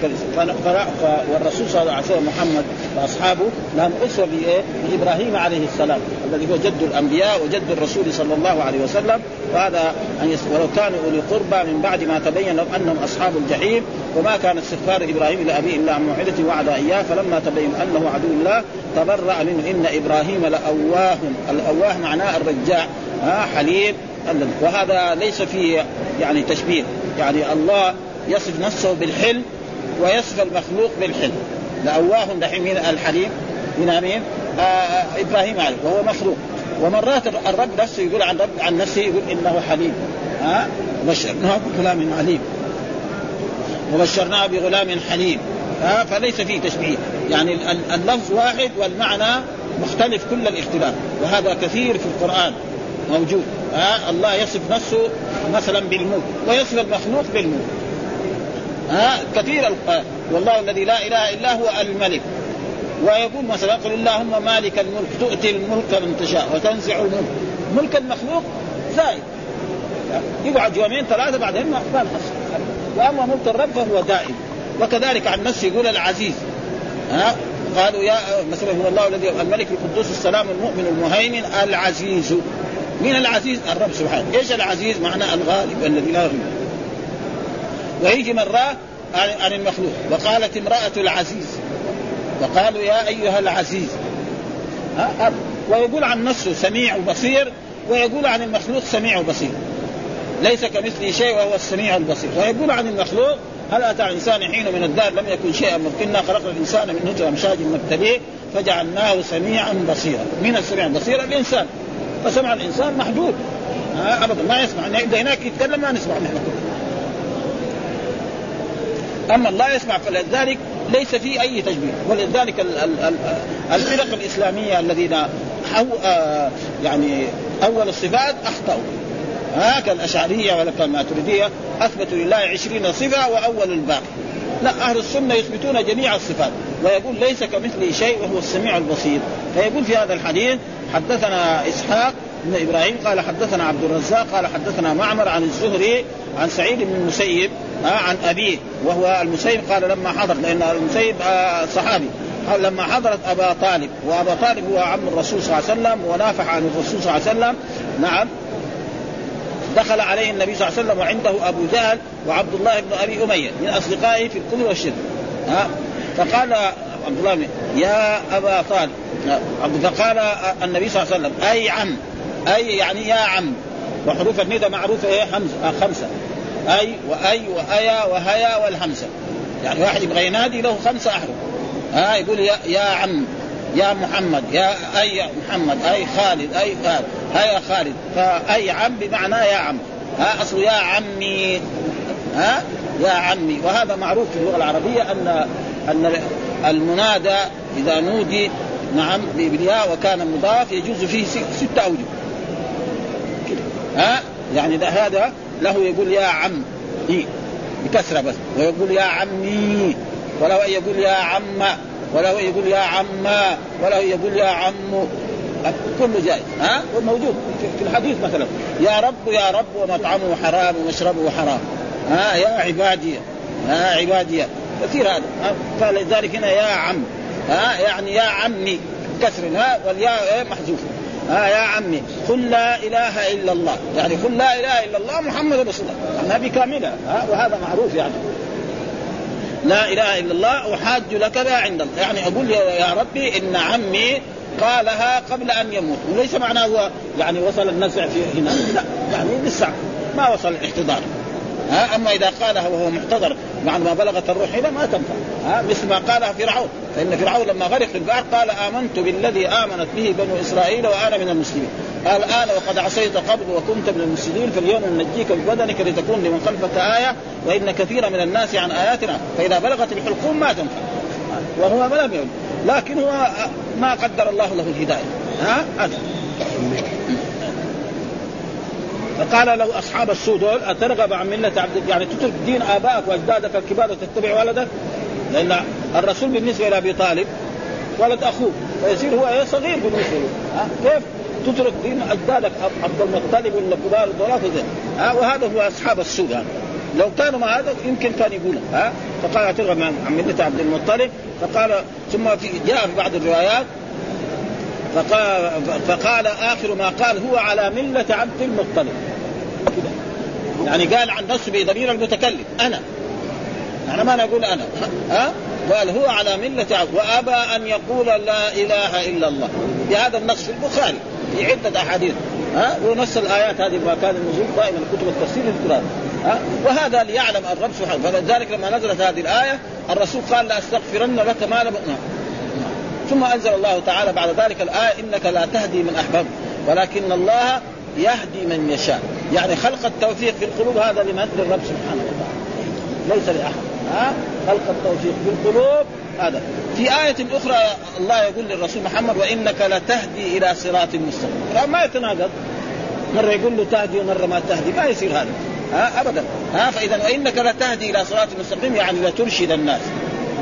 والرسول صلى الله عليه وسلم محمد وأصحابه لهم أسوة بايه؟ بإبراهيم عليه السلام الذي هو جد الأنبياء وجد الرسول صلى الله عليه وسلم وهذا أن. ولو كانوا أولي قربى من بعد ما تبين لهم أنهم أصحاب الجحيم وما كان استغفار إبراهيم لأبيه إلا عن موعدة وعد إياه فلما تبين أنه عدو الله تبرأ منه. إن إبراهيم لأواه. الأواه معناه الرجاع. ها حليم. وهذا ليس فيه يعني تشبيه. يعني الله يصف نفسه بالحلم ويصف المخلوق بالحلم. لأواه دحين من الحليم. من مين؟ آه إبراهيم عليه. وهو مخلوق. ومرات الرب نفسه يقول عن رب عن نفسه يقول إنه حليم. ها؟ بشرناه بغلام عليم. وبشرناه بغلام حليم. ها؟ فليس فيه تشبيه. يعني اللفظ واحد والمعنى مختلف كل الاختلاف وهذا كثير في القران موجود ها الله يصف نفسه مثلا بالملك ويصف المخلوق بالملك ها كثير والله الذي لا اله الا هو الملك ويقول مثلا قل اللهم مالك الملك تؤتي الملك من تشاء وتنزع الملك ملك المخلوق زائد يقعد يومين ثلاثة بعدين ما نحصل واما ملك الرب فهو دائم وكذلك عن نفسه يقول العزيز ها؟ قالوا يا مثلا الله الذي الملك القدوس السلام المؤمن المهيمن العزيز. من العزيز؟ الرب سبحانه. إيش العزيز؟ معناه الغالب الذي لا يغلب ويجي مرة عن المخلوق. وقالت امرأة العزيز. وقالوا يا أيها العزيز. ها؟ ويقول عن نفسه سميع وبصير ويقول عن المخلوق سميع وبصير. ليس كمثله شيء وهو السميع البصير. ويقول عن المخلوق هل أتى الإنسان حين من الدار؟ لم يكن شيئا. ممكنا خلقنا الإنسان من نطفه أمشاج نبتليه فجعلناه سميعا بصيرا. من السميع البصير؟ الإنسان. فسمع الإنسان محدود ابدا. ما يسمع. إذا هناك يتكلم ما نسمع نحن. أما الله يسمع فلذلك ليس في أي تشبيه ولذلك الفرق الإسلامية الذين أو آه يعني أول الصفات أخطأوا. هكذا الأشعرية ولا الماتريديه أثبتوا لله عشرين صفة وأول الباقي لا أهل السنة يثبتون جميع الصفات ويقول ليس كمثله شيء وهو السميع البصير. فيقول في هذا الحديث حدثنا إسحاق بن إبراهيم قال حدثنا عبد الرزاق قال حدثنا معمر عن الزهري عن سعيد بن المسيب آه عن أبيه وهو المسيب قال لما حضر لأن المسيب آه صحابي. قال لما حضرت أبا طالب وأبا طالب هو عم الرسول صلى الله عليه وسلم ونافح عن الرسول صلى الله عليه وسلم. نعم. دخل عليه النبي صلى الله عليه وسلم وعنده أبو جهل وعبد الله بن أبي أمية من أصدقائه في الكفر والشرك. ها؟ فقال عبد الله يا أبا طالب. فقال النبي صلى الله عليه وسلم أي عم؟ أي يعني يا عم. وحروف الندى معروفة إيه؟ خمسه خمسة. أي وأي وأيا وهيا والهمزة. يعني واحد يبغى ينادي له خمسة أحرف. ها؟ يقول يا, يا عم يا محمد يا أي محمد أي خالد أي خالد. هيا خالد؟ فاي عم بمعنى يا عم؟ ها اصله يا عمي ها؟ يا عمي. وهذا معروف في اللغة العربية أن أن المنادى إذا نودي نعم بالياء وكان مضاف يجوز فيه ستة أوجه. ها؟ يعني هذا له يقول يا عم إيه بس. ويقول يا عمي وله يقول يا عم وله يقول يا عم وله يقول يا عم كله جائز ها؟ وموجود في الحديث مثلا يا رب يا رب ومطعمه حرام ومشربه حرام ها؟ يا عبادي ها؟ عبادي كثير هذا فلذلك هنا يا عم ها؟ يعني يا عمي كسر ها؟ والياء إيه، محذوفه ها؟ يا عمي قل لا إله إلا الله يعني قل لا إله إلا الله محمد رسول الله النبي كامله ها؟ وهذا معروف يعني. لا إله إلا الله أحاج لك بها عند الله يعني أقول يا ربي إن عمي قالها قبل أن يموت. وليس معناه هو يعني وصل النزع في هنا. لا يعني لسه ما وصل الاحتضار. ها أما إذا قالها وهو محتضر بعد ما بلغت الروح هنا ما تنفع. ها مثل ما قالها فرعون. فإن فرعون لما غرق في البحر قال آمنت بالذي آمنت به بنو إسرائيل وأنا من المسلمين. قال الان وقد عصيت قبل وكنت من المفسدين فاليوم ننجيك ببدنك لتكون لمن خلفك آية وإن كثيرا من الناس عن آياتنا فإذا بلغت الحلقوم ما تنفع. وهو لم يقل لكن هو ما قدر الله له الهداية. ها؟ هذا. فقال له أصحاب السوء دول أترغب عن ملة عبد يعني تترك دين آبائك وأجدادك الكبار وتتبع ولدك؟ لأن الرسول بالنسبة إلى ابي طالب ولد أخوه. فيصير هو إيه؟ صغير بالنسبة له. ها؟ كيف تترك دين أجدادك؟ عبد المطلب ولا كبار ها؟ وهذا هو أصحاب السوء. يعني لو كانوا مع هذا يمكن كان يقول ها؟ فقال ترغب عن ملة عبد المطلب. فقال ثم في جاء في بعض الروايات فقال فقال آخر ما قال هو على ملة عبد المطلب. يعني قال عن نفسه بضمير المتكلم أنا. أنا ما نقول أنا ها؟ قال هو على ملة عبد وأبى أن يقول لا إله إلا الله. بهذا النص في البخاري في عدة أحاديث ها؟ ونص الآيات هذه ما كان النزول دائما كتب التفسير القرآن وهذا ليعلم الرب سبحانه فلذلك لما نزلت هذه الآية الرسول قال لأستغفرن لك ما لم ثم أنزل الله تعالى بعد ذلك الآية إنك لا تهدي من أحببت ولكن الله يهدي من يشاء. يعني خلق التوفيق في القلوب هذا لمن؟ للرب سبحانه وتعالى. ليس لأحد. ها؟ خلق التوفيق في القلوب هذا. في آية أخرى الله يقول للرسول محمد وإنك لتهدي إلى صراط مستقيم. ما يتناقض؟ مرة يقول له تهدي ومرة ما تهدي. ما يصير هذا. ها؟ أبدا. ها؟ فإذا وإنك لتهدي إلى صراط مستقيم يعني لترشد الناس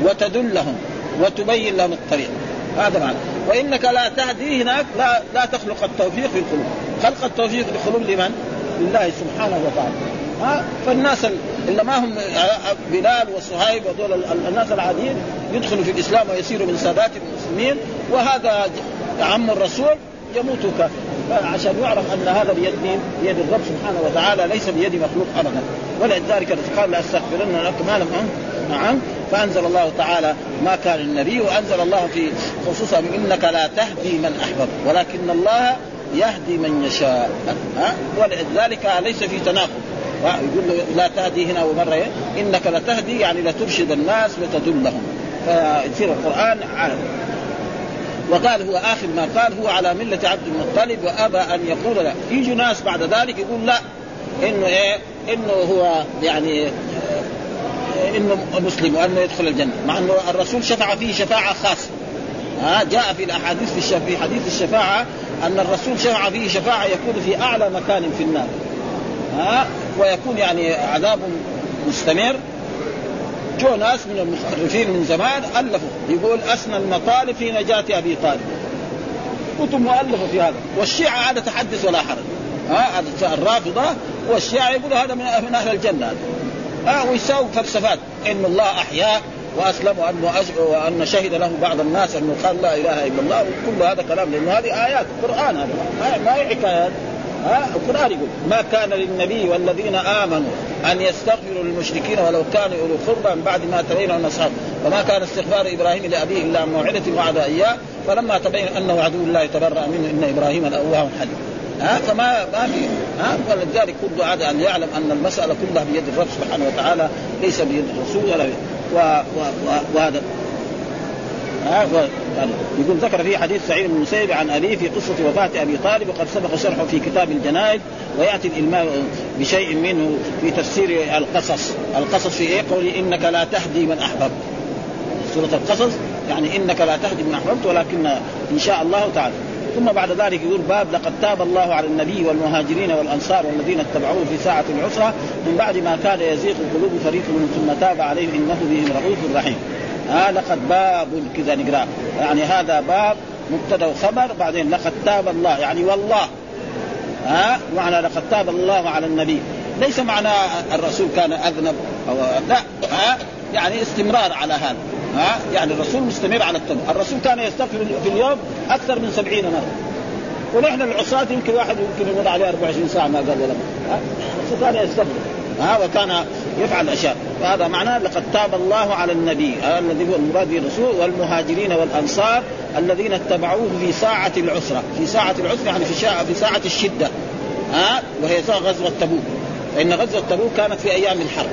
وتدلهم وتبين لهم الطريق. هذا معنى. وإنك لا تهدي هناك لا لا تخلق التوفيق في القلوب. خلق التوفيق في القلوب لمن؟ لله سبحانه وتعالى. ها؟ فالناس اللي ما هم بلال وصهيب وذول الناس العاديين يدخلوا في الإسلام ويصيروا من سادات المسلمين. وهذا عم الرسول يموت كافر عشان يعرف أن هذا بيد مين؟ بيد الرب سبحانه وتعالى ليس بيد مخلوق ابدا. ولذلك قال لأستغفرن لك ما لم نعم. فأنزل الله تعالى ما كان النبي وأنزل الله في خصوصا إنك لا تهدي من أحببت ولكن الله يهدي من يشاء. ها؟ ولذلك ليس في تناقض. يقول له لا تهدي هنا ومرة؟ إنك لتهدي يعني لترشد الناس وتدلهم فيصير القرآن عالم وقال هو آخر ما قال هو على ملة عبد المطلب وأبى أن يقول لا يجي ناس بعد ذلك يقول لا إنه إيه؟ إنه هو يعني إنه مسلم وأنه يدخل الجنة. مع إنه الرسول شفع فيه شفاعة خاصة. ها جاء في الأحاديث في, في حديث الشفاعة أن الرسول شفع فيه شفاعة يكون في أعلى مكان في النار. ها ويكون يعني عذاب مستمر. جو ناس من المخرفين من زمان ألفوا. يقول اسنى المطالب في نجاة أبي طالب. كتب مؤلفة في هذا. والشيعة عاد تحدث ولا حرج. ها الرافضة والشيعة يقولوا هذا من أهل الجنة. ها ويساووا فلسفات. إن الله احياء وأسلم وانه وأن شهد له بعض الناس أنه قال لا إله إلا الله. وكل هذا كلام لأنه هذه آيات قرآن هذا. ما هي حكايات. ها؟ القرآن يقول ما كان للنبي والذين آمنوا أن يستغفروا للمشركين ولو كانوا أولو قربى من بعد ما تبين ان أصحاب. وما كان استغفار إبراهيم لأبيه إلا عن موعدة وعد إياه فلما تبين أنه عدو الله تبرأ منه إن إبراهيم لأواه حليم ها؟ فما ما في. ها؟ ولذلك كل هذا أن يعلم أن المسألة كلها بيد الرب سبحانه وتعالى ليس بيد الرسول ولا و و وهذا. يقول ذكر في حديث سعيد بن المسيب عن ابي في قصة وفاة أبي طالب وقد سبق شرحه في كتاب الجنائز ويأتي الإلماء بشيء منه في تفسير القصص، القصص في إيه؟ قول إنك لا تهدي من أحببت. سورة القصص يعني إنك لا تهدي من أحببت ولكن إن شاء الله تعالى. ثم بعد ذلك يقول باب لقد تاب الله على النبي والمهاجرين والأنصار والذين اتبعوه في ساعة العسرة من بعد ما كاد يزيغ قلوب فريق منهم ثم تاب عليهم إنه بهم رؤوف رحيم. ها لقد باب كذا نقرأ. يعني هذا باب مبتدا وخبر بعدين لقد تاب الله. يعني والله ها؟ معنى لقد تاب الله على النبي. ليس معنى الرسول كان أذنب أو لا ها؟ يعني استمرار على هذا ها؟ يعني الرسول مستمر على التوبة، الرسول كان يستغفر في اليوم أكثر من سبعين مرة. ونحن العصاة يمكن واحد يمكن يمر عليه 24 ساعة ما قال ولا كان يستغفر. ها وكان يفعل اشياء وهذا معناه لقد تاب الله على النبي الذي هو المراد به الرسول والمهاجرين والأنصار الذين اتبعوه في ساعة العسرة، في ساعة العسرة يعني في شاعة في ساعة الشدة ها وهي غزوة تبوك. فإن غزوة تبوك كانت في أيام الحرب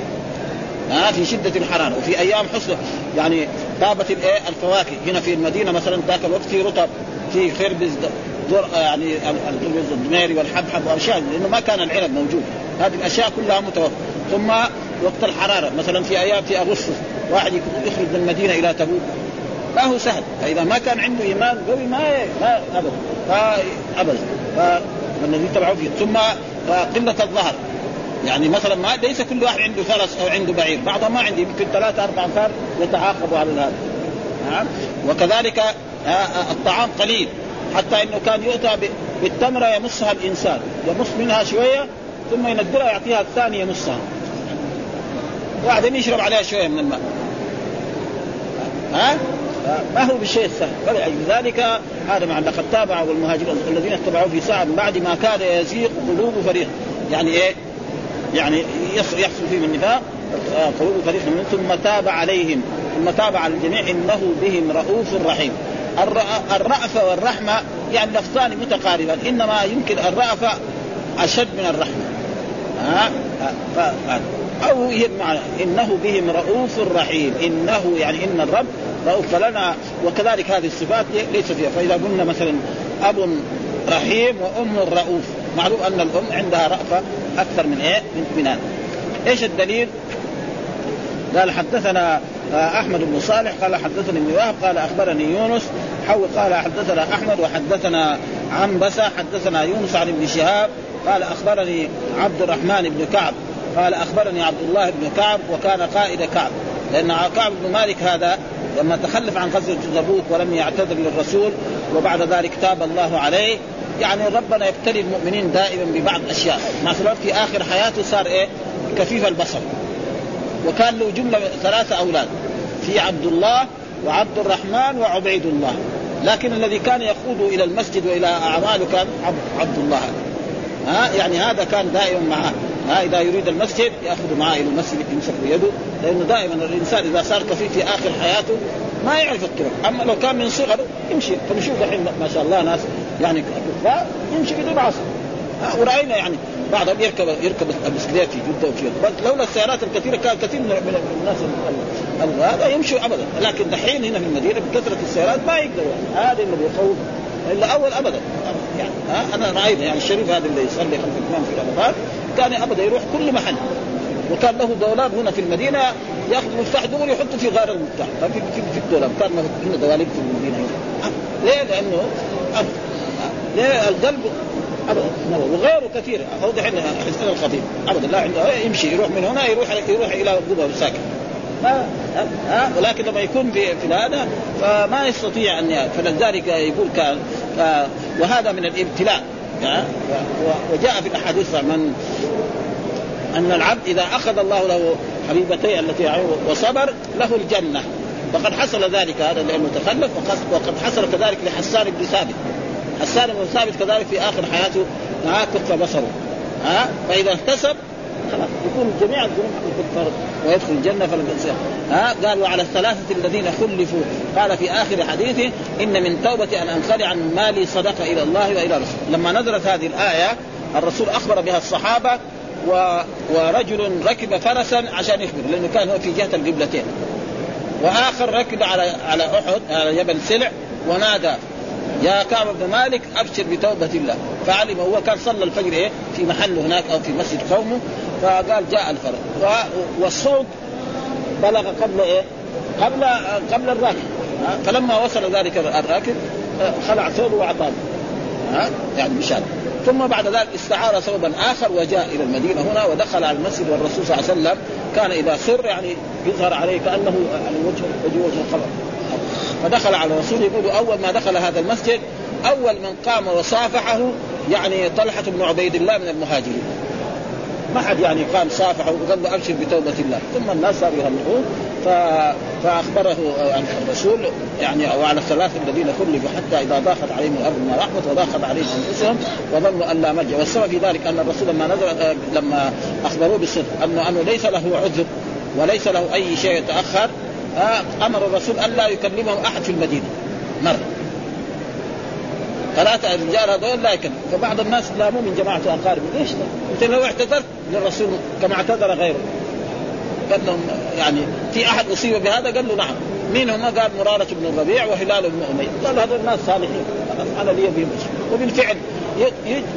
ها في شدة الحرارة وفي أيام حسن يعني طابت الايه الفواكه. هنا في المدينة مثلا ذاك الوقت في رطب في خربز يعني الخبز الدميري والحبحب واشياء لأنه ما كان العنب موجود. هذه الأشياء كلها متوفرة. ثم وقت الحرارة مثلا في أيام في أغسطس واحد يخرج من المدينة إلى تبوك. ما هو سهل. فإذا ما كان عنده إيمان قوي ما ما ابدا. فابدا فالذي تبعوا فيه. ثم قلة الظهر. يعني مثلا ما ليس كل واحد عنده فرس أو عنده بعير. بعضهم ما عنده يمكن ثلاثة أربع أنفار يتعاقبوا على هذا نعم؟ وكذلك الطعام قليل. حتى إنه كان يؤتى بالتمرة يمصها الإنسان. يمص منها شوية ثم ينزلها يعطيها الثاني يمصها وبعدين يشرب عليها شوية من الماء. ها؟ ما هو بالشيء السهل فلذلك هذا مع لقد تابع والمهاجرون الذين اتبعوه في ساعة بعد ما كاد يزيغ قلوب فريق. يعني إيه؟ يعني يحصل فيهم النفاق قلوب فريق. منهم ثم تاب عليهم. ثم تاب على الجميع. إنه بهم رؤوف رحيم. الرأفة والرحمة يعني لفظان متقاربان. إنما يمكن الرأفة أشد من الرحمة. ها؟ معنى إنه بهم رؤوف رحيم. إنه يعني إن الرب رؤوف. فلنا وكذلك هذه الصفات ليس فيها فاذا قلنا مثلا أب رحيم وأم رؤوف. معلوم أن الأم عندها رأفة أكثر من إيه؟ من إيش الدليل؟ قال حدثنا أحمد بن صالح قال حدثني ابن وهب قال أخبرني يونس حول قال حدثنا أحمد وحدثنا عنبسة حدثنا يونس عن ابن شهاب قال أخبرني عبد الرحمن بن كعب قال أخبرني عبد الله بن كعب وكان قائد كعب. لأن كعب بن مالك هذا لما تخلف عن غزوة تبوك ولم يعتذر للرسول وبعد ذلك تاب الله عليه يعني ربنا يبتلي المؤمنين دائما ببعض الأشياء. مثلا في آخر حياته صار إيه؟ كفيف البصر. وكان له جملة ثلاثة أولاد في عبد الله وعبد الرحمن وعبيد الله لكن الذي كان يقود إلى المسجد وإلى أعماله كان عبد الله ها؟ يعني هذا كان دائما معه. ها؟ إذا يريد المسجد يأخذ معه إلى المسجد يمسك بيده. لأنه دائما الإنسان إذا صار كفيف في آخر حياته ما يعرف الطرق. أما لو كان من صغر يمشي. فنشوف الحين ما شاء الله ناس يعني كفار يمشي بدون عصا ورأينا يعني بعضهم يركب يركب البسكليت في جدة وفي بس لولا السيارات الكثيرة كان كثير من الناس هذا يمشوا ابدا. لكن دحين هنا في المدينة بكثرة السيارات ما يقدروا. هذا اللي بيخوف. إلا أول ابدا. يعني ها أنا رايت يعني الشريف هذا اللي يصلي خلف الإمام في رمضان كان ابدا يروح كل محل. وكان له دولاب هنا في المدينة يأخذ مفتاح دغري يحطه في غار المفتاح. في, في, الدولاب. كان هنا دواليب في المدينة. ليه؟ لأنه ليه؟ القلب ابدا. وغيره كثير. أو دحين حسين الخطيب. ابدا. لا عنده يمشي يروح من هنا يروح يروح إلى قبه ساكن. ما ها؟ ولكن لما يكون في في هذا فما يستطيع أن فلذلك يقول كان وهذا من الابتلاء. وجاء في الأحاديث من أن العبد إذا أخذ الله له حبيبتي التي وصبر له الجنة. وقد حصل ذلك. هذا لأنه تخلف وقد حصل كذلك لحسان بن ثابت. حسان بن ثابت كذلك في آخر حياته ها كف بصره. ها؟ فإذا احتسب خلاص يكون جميع الذنوب تكفر ويدخل الجنة فلم ها؟ قال وعلى الثلاثة الذين خلفوا. قال في آخر حديثه إن من توبة أن انخلع عن مالي صدقة إلى الله وإلى رسوله. لما نزلت هذه الآية الرسول أخبر بها الصحابة و... ورجل ركب فرسا عشان يخبر لأنه كان هو في جهة القبلتين. وآخر ركب على على أحد على جبل سلع ونادى يا كعب بن مالك أبشر بتوبة الله. فعلم هو كان صلى الفجر إيه؟ في محله هناك أو في مسجد قومه فقال جاء الفرس والصوت بلغ قبل إيه؟ قبل قبل الراكب. فلما وصل ذلك الراكب خلع ثوبه وأعطاه. يعني مشان ثم بعد ذلك استعار ثوبا آخر وجاء إلى المدينة هنا ودخل على المسجد والرسول صلى الله عليه وسلم. كان إذا سر يعني يظهر عليه كأنه يعني وجه وجه وجه القمر فدخل على الرسول يقول أول ما دخل هذا المسجد أول من قام وصافحه يعني طلحة بن عبيد الله من المهاجرين. ما حد يعني قام صافحه وقال له أبشر بتوبة الله. ثم الناس صاروا يهنئوه ف... فأخبره يعني الرسول يعني وعلى الثلاثه الذين خلفوا حتى إذا ضاقت عليهم الأرض ما رحمت وضاقت عليهم أنفسهم وظنوا أن لا ملجا والسبب في ذلك أن الرسول لما نزل لما أخبروه بالصدق انه أنه ليس له عذر وليس له أي شيء يتأخر أمر الرسول أن لا يكلمه أحد في المدينة. مره ثلاثة رجال هذول لا يكلم. فبعض الناس لاموا من جماعة أقاربه ليش أنت لو اعتذرت للرسول كما اعتذر غيره. قال لهم يعني في أحد أصيب بهذا؟ قال له نعم. مين هم؟ قال مرارة بن الربيع وهلال بن أمية. قال هذول الناس صالحين. أنا لي بهم وبالفعل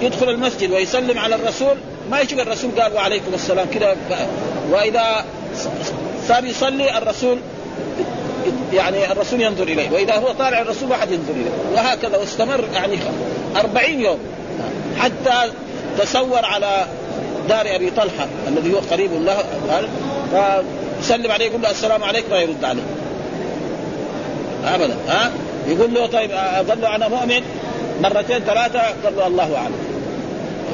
يدخل المسجد ويسلم على الرسول. ما يشوف الرسول قال وعليكم السلام. كذا وإذا صار يصلي الرسول يعني الرسول ينظر إليه وإذا هو طالع الرسول واحد ينظر إليه وهكذا واستمر يعني أربعين يوم. حتى تسور على دار أبي طلحة الذي هو قريب له فيسلم عليه يقول له السلام عليكم لا يرد عليه. ابدا ها؟ يقول له طيب اظل أنا مؤمن. مرتين ثلاثة قال له الله أعلم.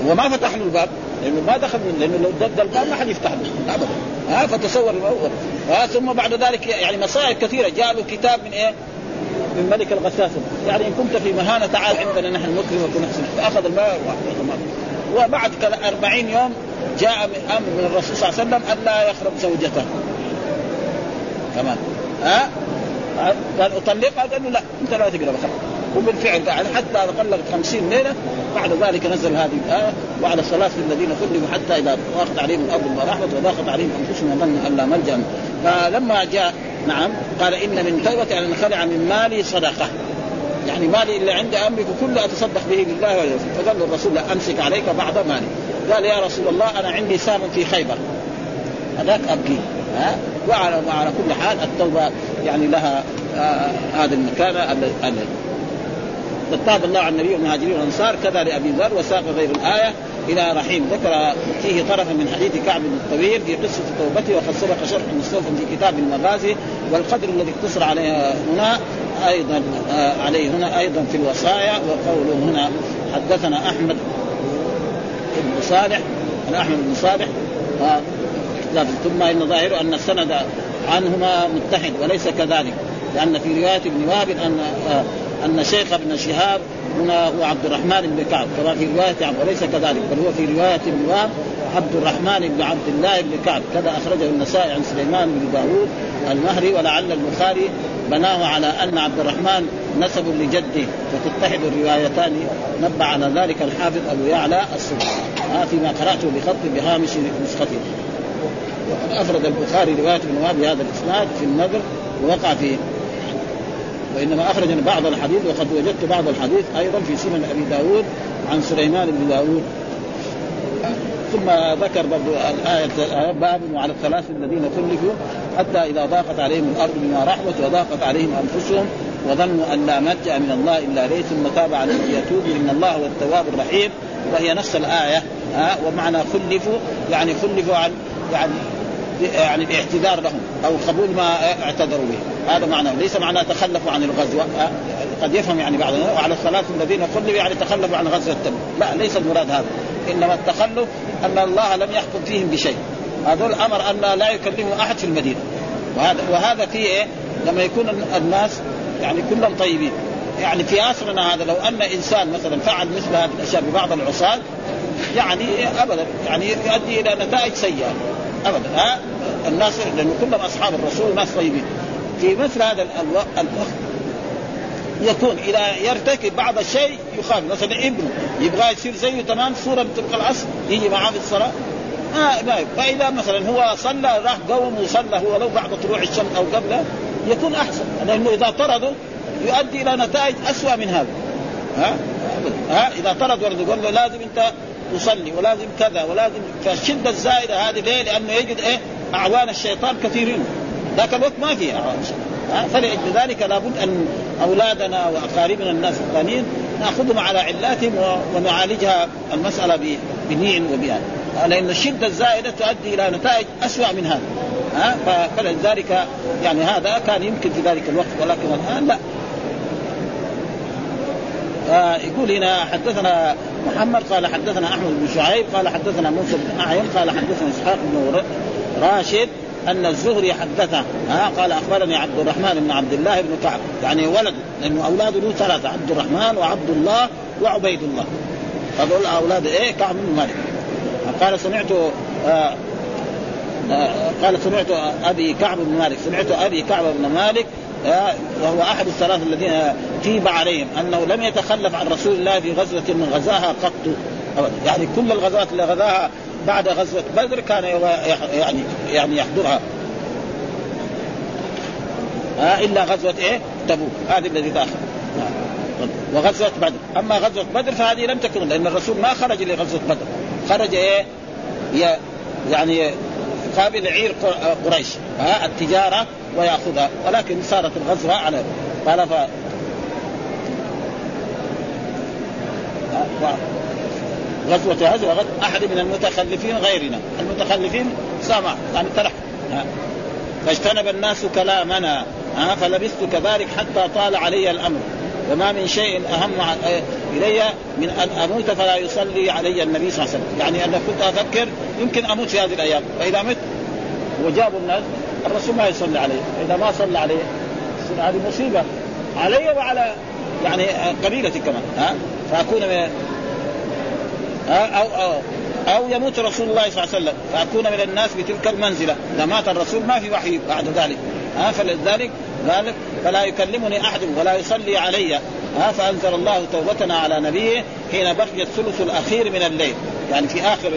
وما فتح له الباب. لأنه ما دخل من لأنه لو ضد الباب ما حد يفتح له ابدا. ها فتصور ها ثم بعد ذلك يعني مصائب كثيرة. جاء له كتاب من إيه؟ من ملك الغساسه يعني إن كنت في مهانة تعال عندنا نحن نكرم ونكون نحسن فاخذ الماء وبعد 40 يوم جاء أمر من الرسول صلى الله عليه وسلم أن لا يخرب زوجته. كمان ها؟ قال أطلقها؟ قال له لا أنت لا تقرا خلاص وبالفعل قاعد حتى طلقت 50 ليلة بعد ذلك نزل هذه الآية وعلى الصلاه الذين خلفوا حتى إذا ضاقت عليهم الأرض بما رحمت وضاقت عليهم أنفسهم وظنوا أن لا ملجأ. فلما جاء نعم قال إن من توبة أن خلع من مالي صدقة. يعني مالي اللي عندي أملك كله أتصدق به لله ولرسوله فقال له الرسول لا أمسك عليك بعض مالي. قال يا رسول الله أنا عندي سام في خيبر. هذاك ابقيه ها؟ وعلى وعلى كل حال التوبة يعني لها آه هذا المكانه تاب الله على النبي والمهاجرين والأنصار كذا لأبي ذر وساق غير الآية إلى رحيم. ذكر فيه طرفا من حديث كعب بن الطويل في قصة توبته وقد سبق شرح مستوفى في كتاب المغازي والقدر الذي اقتصر عليه هنا أيضا آه عليه هنا أيضا في الوصايا وقوله هنا حدثنا أحمد بن صالح أحمد بن صالح ثم إن ظاهره أن السند عنهما متحد وليس كذلك لأن في رواية ابن وهب أن آه أن شيخ ابن شهاب هنا هو عبد الرحمن بن كعب. كما في رواية عبد وليس كذلك بل هو في رواية ابن وهب عبد الرحمن بن عبد الله بن كعب. كذا أخرجه النسائي عن سليمان بن داوود المهري ولعل البخاري بناه على أن عبد الرحمن نسب لجده فتتحد الروايتان. نبه على ذلك الحافظ أبو يعلى الصبح آه فيما قرأته بخط بهامش نسخته. وقد أفرد البخاري رواية ابن وهب بهذا الإسناد في النذر ووقع في وإنما اخرج بعض الحديث وقد وجدت بعض الحديث أيضا في سنن أبي داود عن سليمان بن داود. ثم ذكر برضو الآية باب وعلى الثلاث الذين خلفوا حتى إذا ضاقت عليهم الأرض بما رحمت وضاقت عليهم أنفسهم وظنوا أن لا ملجأ من الله إلا إليه ثم تاب عليهم ليتوبوا. إن الله هو التواب الرحيم. وهي نفس الآية ها؟ ومعنى خلفوا يعني خلفوا عن يعني يعني الاعتذار لهم أو قبول ما اعتذروا به. هذا معناه. ليس معناه تخلفوا عن الغزو. قد يفهم يعني بعض وعلى الثلاث الذين خلفوا يعني تخلفوا عن غزوة تبوك لا ليس المراد هذا. إنما التخلف أن الله لم يحكم فيهم بشيء. هذول أمر أن لا يكلموا أحد في المدينة. وهذا وهذا فيه إيه؟ لما يكون الناس يعني كلهم طيبين. يعني في عصرنا هذا لو أن إنسان مثلا فعل مثل هذه الأشياء ببعض العصاة يعني ابدا. يعني يؤدي إلى نتائج سيئة. ابدا ها؟ الناس لأنه كلهم أصحاب الرسول ناس طيبين. في مثل هذا الوقت يكون إذا يرتكب بعض الشيء يخاف مثلا ابنه يبغى يصير زيه تمام؟ صورة بتبقى العصر يجي معاه في الصلاة. ما ما فإذا مثلا هو صلى راح قوم وصلى هو لو بعد طلوع الشمس أو قبله يكون أحسن. لأنه إذا طرده يؤدي إلى نتائج اسوء من هذا. ها؟ ها؟ إذا طرد ولده قال له لازم أنت تصلي ولازم كذا ولازم فالشده الزائدة هذه ليه؟ لأنه يجد إيه؟ أعوان الشيطان كثيرين. ذاك الوقت ما في أعوان الشيطان. فلأجل ذلك لابد أن أولادنا وأقاربنا الناس الثانيين نأخذهم على علاتهم ونعالجها المسألة بنيع وبيان. لأن الشدة الزائدة تؤدي إلى نتائج اسوء من هذا ها؟ فلذلك يعني هذا كان يمكن في ذلك الوقت ولكن الآن لا. يقول هنا حدثنا محمد قال حدثنا أحمد بن شعيب قال حدثنا موسى بن أعين قال حدثنا إسحاق بن راشد أن الزهري حدثه. ها قال أخبرني عبد الرحمن بن عبد الله بن كعب. يعني ولد لأنه أولاده له ثلاثة عبد الرحمن وعبد الله وعبيد الله. هذول أولاد إيه؟ كعب بن مالك. قال سمعت آه آه قال سمعت أبي كعب بن مالك. سمعت أبي كعب بن مالك آه وهو أحد الثلاثه الذين تيب عليهم أنه لم يتخلف عن رسول الله في غزوة من غزاها قط. يعني كل الغزوات اللي غزاها بعد غزوة بدر كان يعني يعني يحضرها. آه إلا غزوة إيه؟ تبوك. هذه الذي داخل وغزوة بدر. أما غزوة بدر فهذه لم تكن لأن الرسول ما خرج لغزوة بدر. خرج إيه؟ يعني قابل عير قريش. ها التجارة ويأخذها. ولكن صارت الغزوة على قال ف غزوة هذه غزوة أحد من المتخلفين غيرنا. المتخلفين سامع يعني ترك فاجتنب الناس كلامنا. فلبثت كذلك حتى طال علي الأمر. وما من شيء أهم إلي من أن أموت فلا يصلي علي النبي صلى الله عليه وسلم. يعني أنا كنت أفكر يمكن أموت في هذه الأيام فإذا مت وجابوا الناس الرسول ما يصلي عليه إذا ما صلى عليه هذه مصيبة علي وعلى يعني قبيلتي كمان ها؟ فأكون من أو, أو أو يموت رسول الله صلى الله عليه وسلم فأكون من الناس بتلك المنزلة. إذا مات الرسول ما في وحي بعد ذلك. ها فلذلك ذلك فلا يكلمني أحد ولا يصلي علي. ها فأنزل الله توبتنا على نبيه حين بقي الثلث الأخير من الليل. يعني في آخر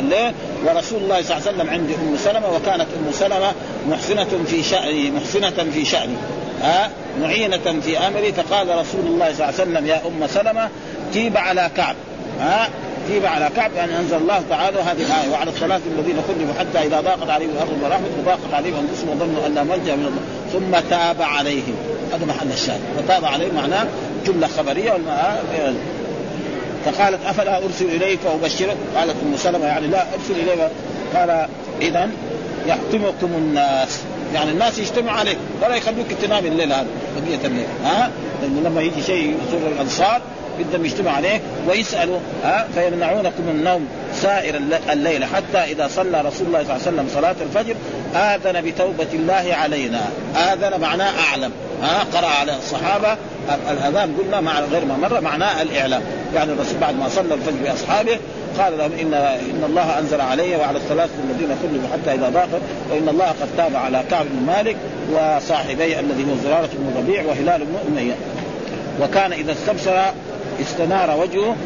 الليل ورسول الله صلى الله عليه وسلم عند أم سلمة وكانت أم سلمة محسنة في شأني محسنة في شأني. ها معينة في أمري. فقال رسول الله صلى الله عليه وسلم يا أم سلمة تيب على كعب. ها تيب على كعب يعني أنزل الله تعالى هذه الآية وعلى الثلاثه الذين خلفوا حتى إذا ضاقت عليهم الأرض ورحمت وضاقت عليهم أنفسهم وظنوا أن لا ملجا من الله. ثم تاب عليهم. هذا محل الشاهد. فتاب عليهم معناه جملة خبرية فقالت أفلا أرسل إليك فابشرك قالت أم سلمة يعني لا أرسل إليك. قال اذا يحطمكم الناس. يعني الناس يجتمعوا عليك. ولا يخلوك تنام الليل هذا بقيه الليل. ها؟ لما يجي شيء يسر الأنصار بدهم يجتمعوا عليه ويسألوا ها فيمنعونكم النوم سائر الليل حتى إذا صلى رسول الله صلى الله عليه وسلم صلاة الفجر آذن بتوبة الله علينا. آذن معناه أعلم ها قرأ على الصحابة الأذان قلنا مع غير ما مره معناه الإعلام. يعني الرسول بعد ما صلى الفجر بأصحابه قال لهم ان إن الله أنزل علي وعلى الثلاثه الذين خلفوا حتى إذا ضاقت وإن الله قد تاب على كعب بن مالك وصاحبي الذي هو زرارة بن ربيع وهلال بن أمية. وكان إذا استبشر استنار وجهه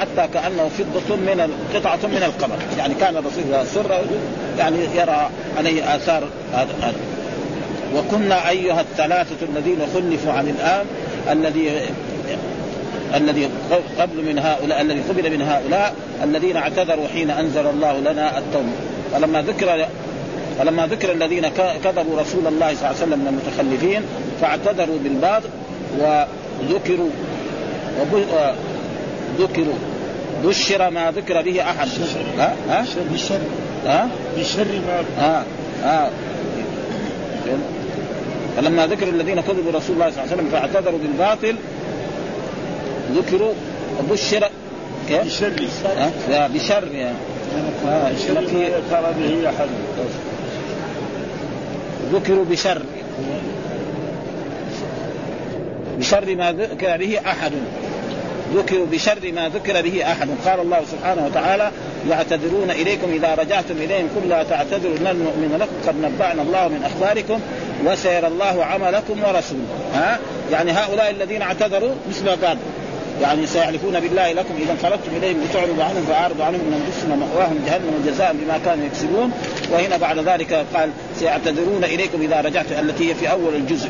حتى كأنه فضة من قطعة من القمر. يعني كان الرسول سر يعني يرى عليه آثار هذا وكنا أيها الثلاثة الذين خلفوا عن الآن الذي الذي قبل من هؤلاء الذي قبل من هؤلاء الذين اعتذروا حين أنزل الله لنا التوبة. فلما ذكر فلما ذكر الذين كذبوا رسول الله صلى الله عليه وسلم من المتخلفين فاعتذروا بالباطل وذكروا ذكروا. بشر ما ذكر به أحد. ها؟ ها؟ بالشر ها؟ بالشر ما ها ها فلما ذكر الذين كذبوا رسول الله صلى الله عليه وسلم فاعتذروا بالباطل ذكروا وبشر كيف؟ بشر. ها؟ بشر يعني آه ذكر به أحد. ذكروا بشر. بشر ما ذكر به أحد. ذكروا بشر ما ذكر به أحد. قال الله سبحانه وتعالى يعتذرون إليكم إذا رجعتم إليهم. قل لا تعتذروا لن نؤمن لكم قد نبأنا الله من أخباركم وسيرى الله عملكم ورسوله. ها؟ يعني هؤلاء الذين اعتذروا مثل ما قال؟ يعني سيحلفون بالله لكم إذا انقلبتم إليهم لتعرضوا عنهم فأعرضوا عنهم ان انفسهم مأواهم جهنم جزاء بما كانوا يكسبون. وهنا بعد ذلك قال سيعتذرون إليكم إذا رجعت التي هي في أول الجزء.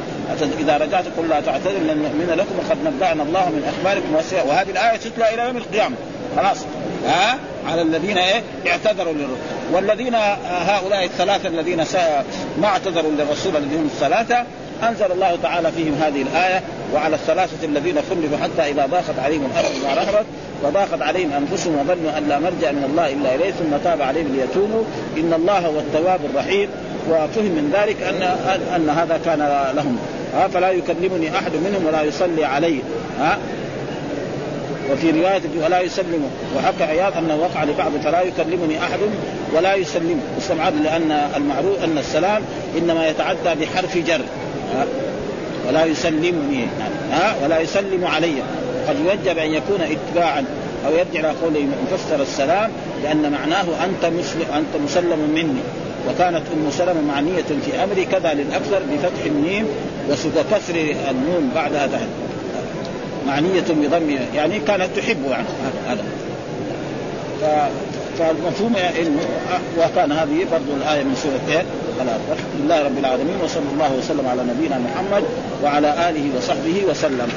إذا رجعت قل لا تعتذروا لن نؤمن لكم وقد نبأنا الله من أخباركم وهذه الآية تتلى إلى يوم القيامة. خلاص. ها؟ على الذين إيه؟ اعتذروا للرسول. والذين هؤلاء الثلاثة الذين ما اعتذروا للرسول الذين هم الثلاثة أنزل الله تعالى فيهم هذه الآية. وعلى الثلاثة الذين خلفوا حتى إذا ضاقت عليهم الأرض ما رحبت وضاقت عليهم أنفسهم وظنوا أن لا ملجا من الله إلا إليه ثم تاب عليهم ليتوبوا. إن الله هو التواب الرحيم. وفهم من ذلك ان ان هذا كان لهم. ها فلا يكلمني أحد منهم ولا يصلي علي. ها؟ وفي رواية ولا يسلم. وحكى عياض أنه وقع لبعض فلا يكلمني أحد ولا يسلم. استمعاد لأن المعروف أن السلام إنما يتعدى بحرف جر. ولا يسلمني. ها؟ ولا يسلم علي. قد يوجب أن يكون اتباعا أو يرجع إلى قوله مفسر السلام لأن معناه أنت مسلم أنت مسلم مني. وكانت أم سلمة معنية في امري كذا للأكثر بفتح الميم وكسر النون بعدها تحت معنية بضم يعني كانت تحبه يعني هذا. فالمفهوم إنه وكان هذه برضو الآية من سورة إيه؟ الحمد لله رب العالمين وصلى الله وسلم على نبينا محمد وعلى آله وصحبه وسلم.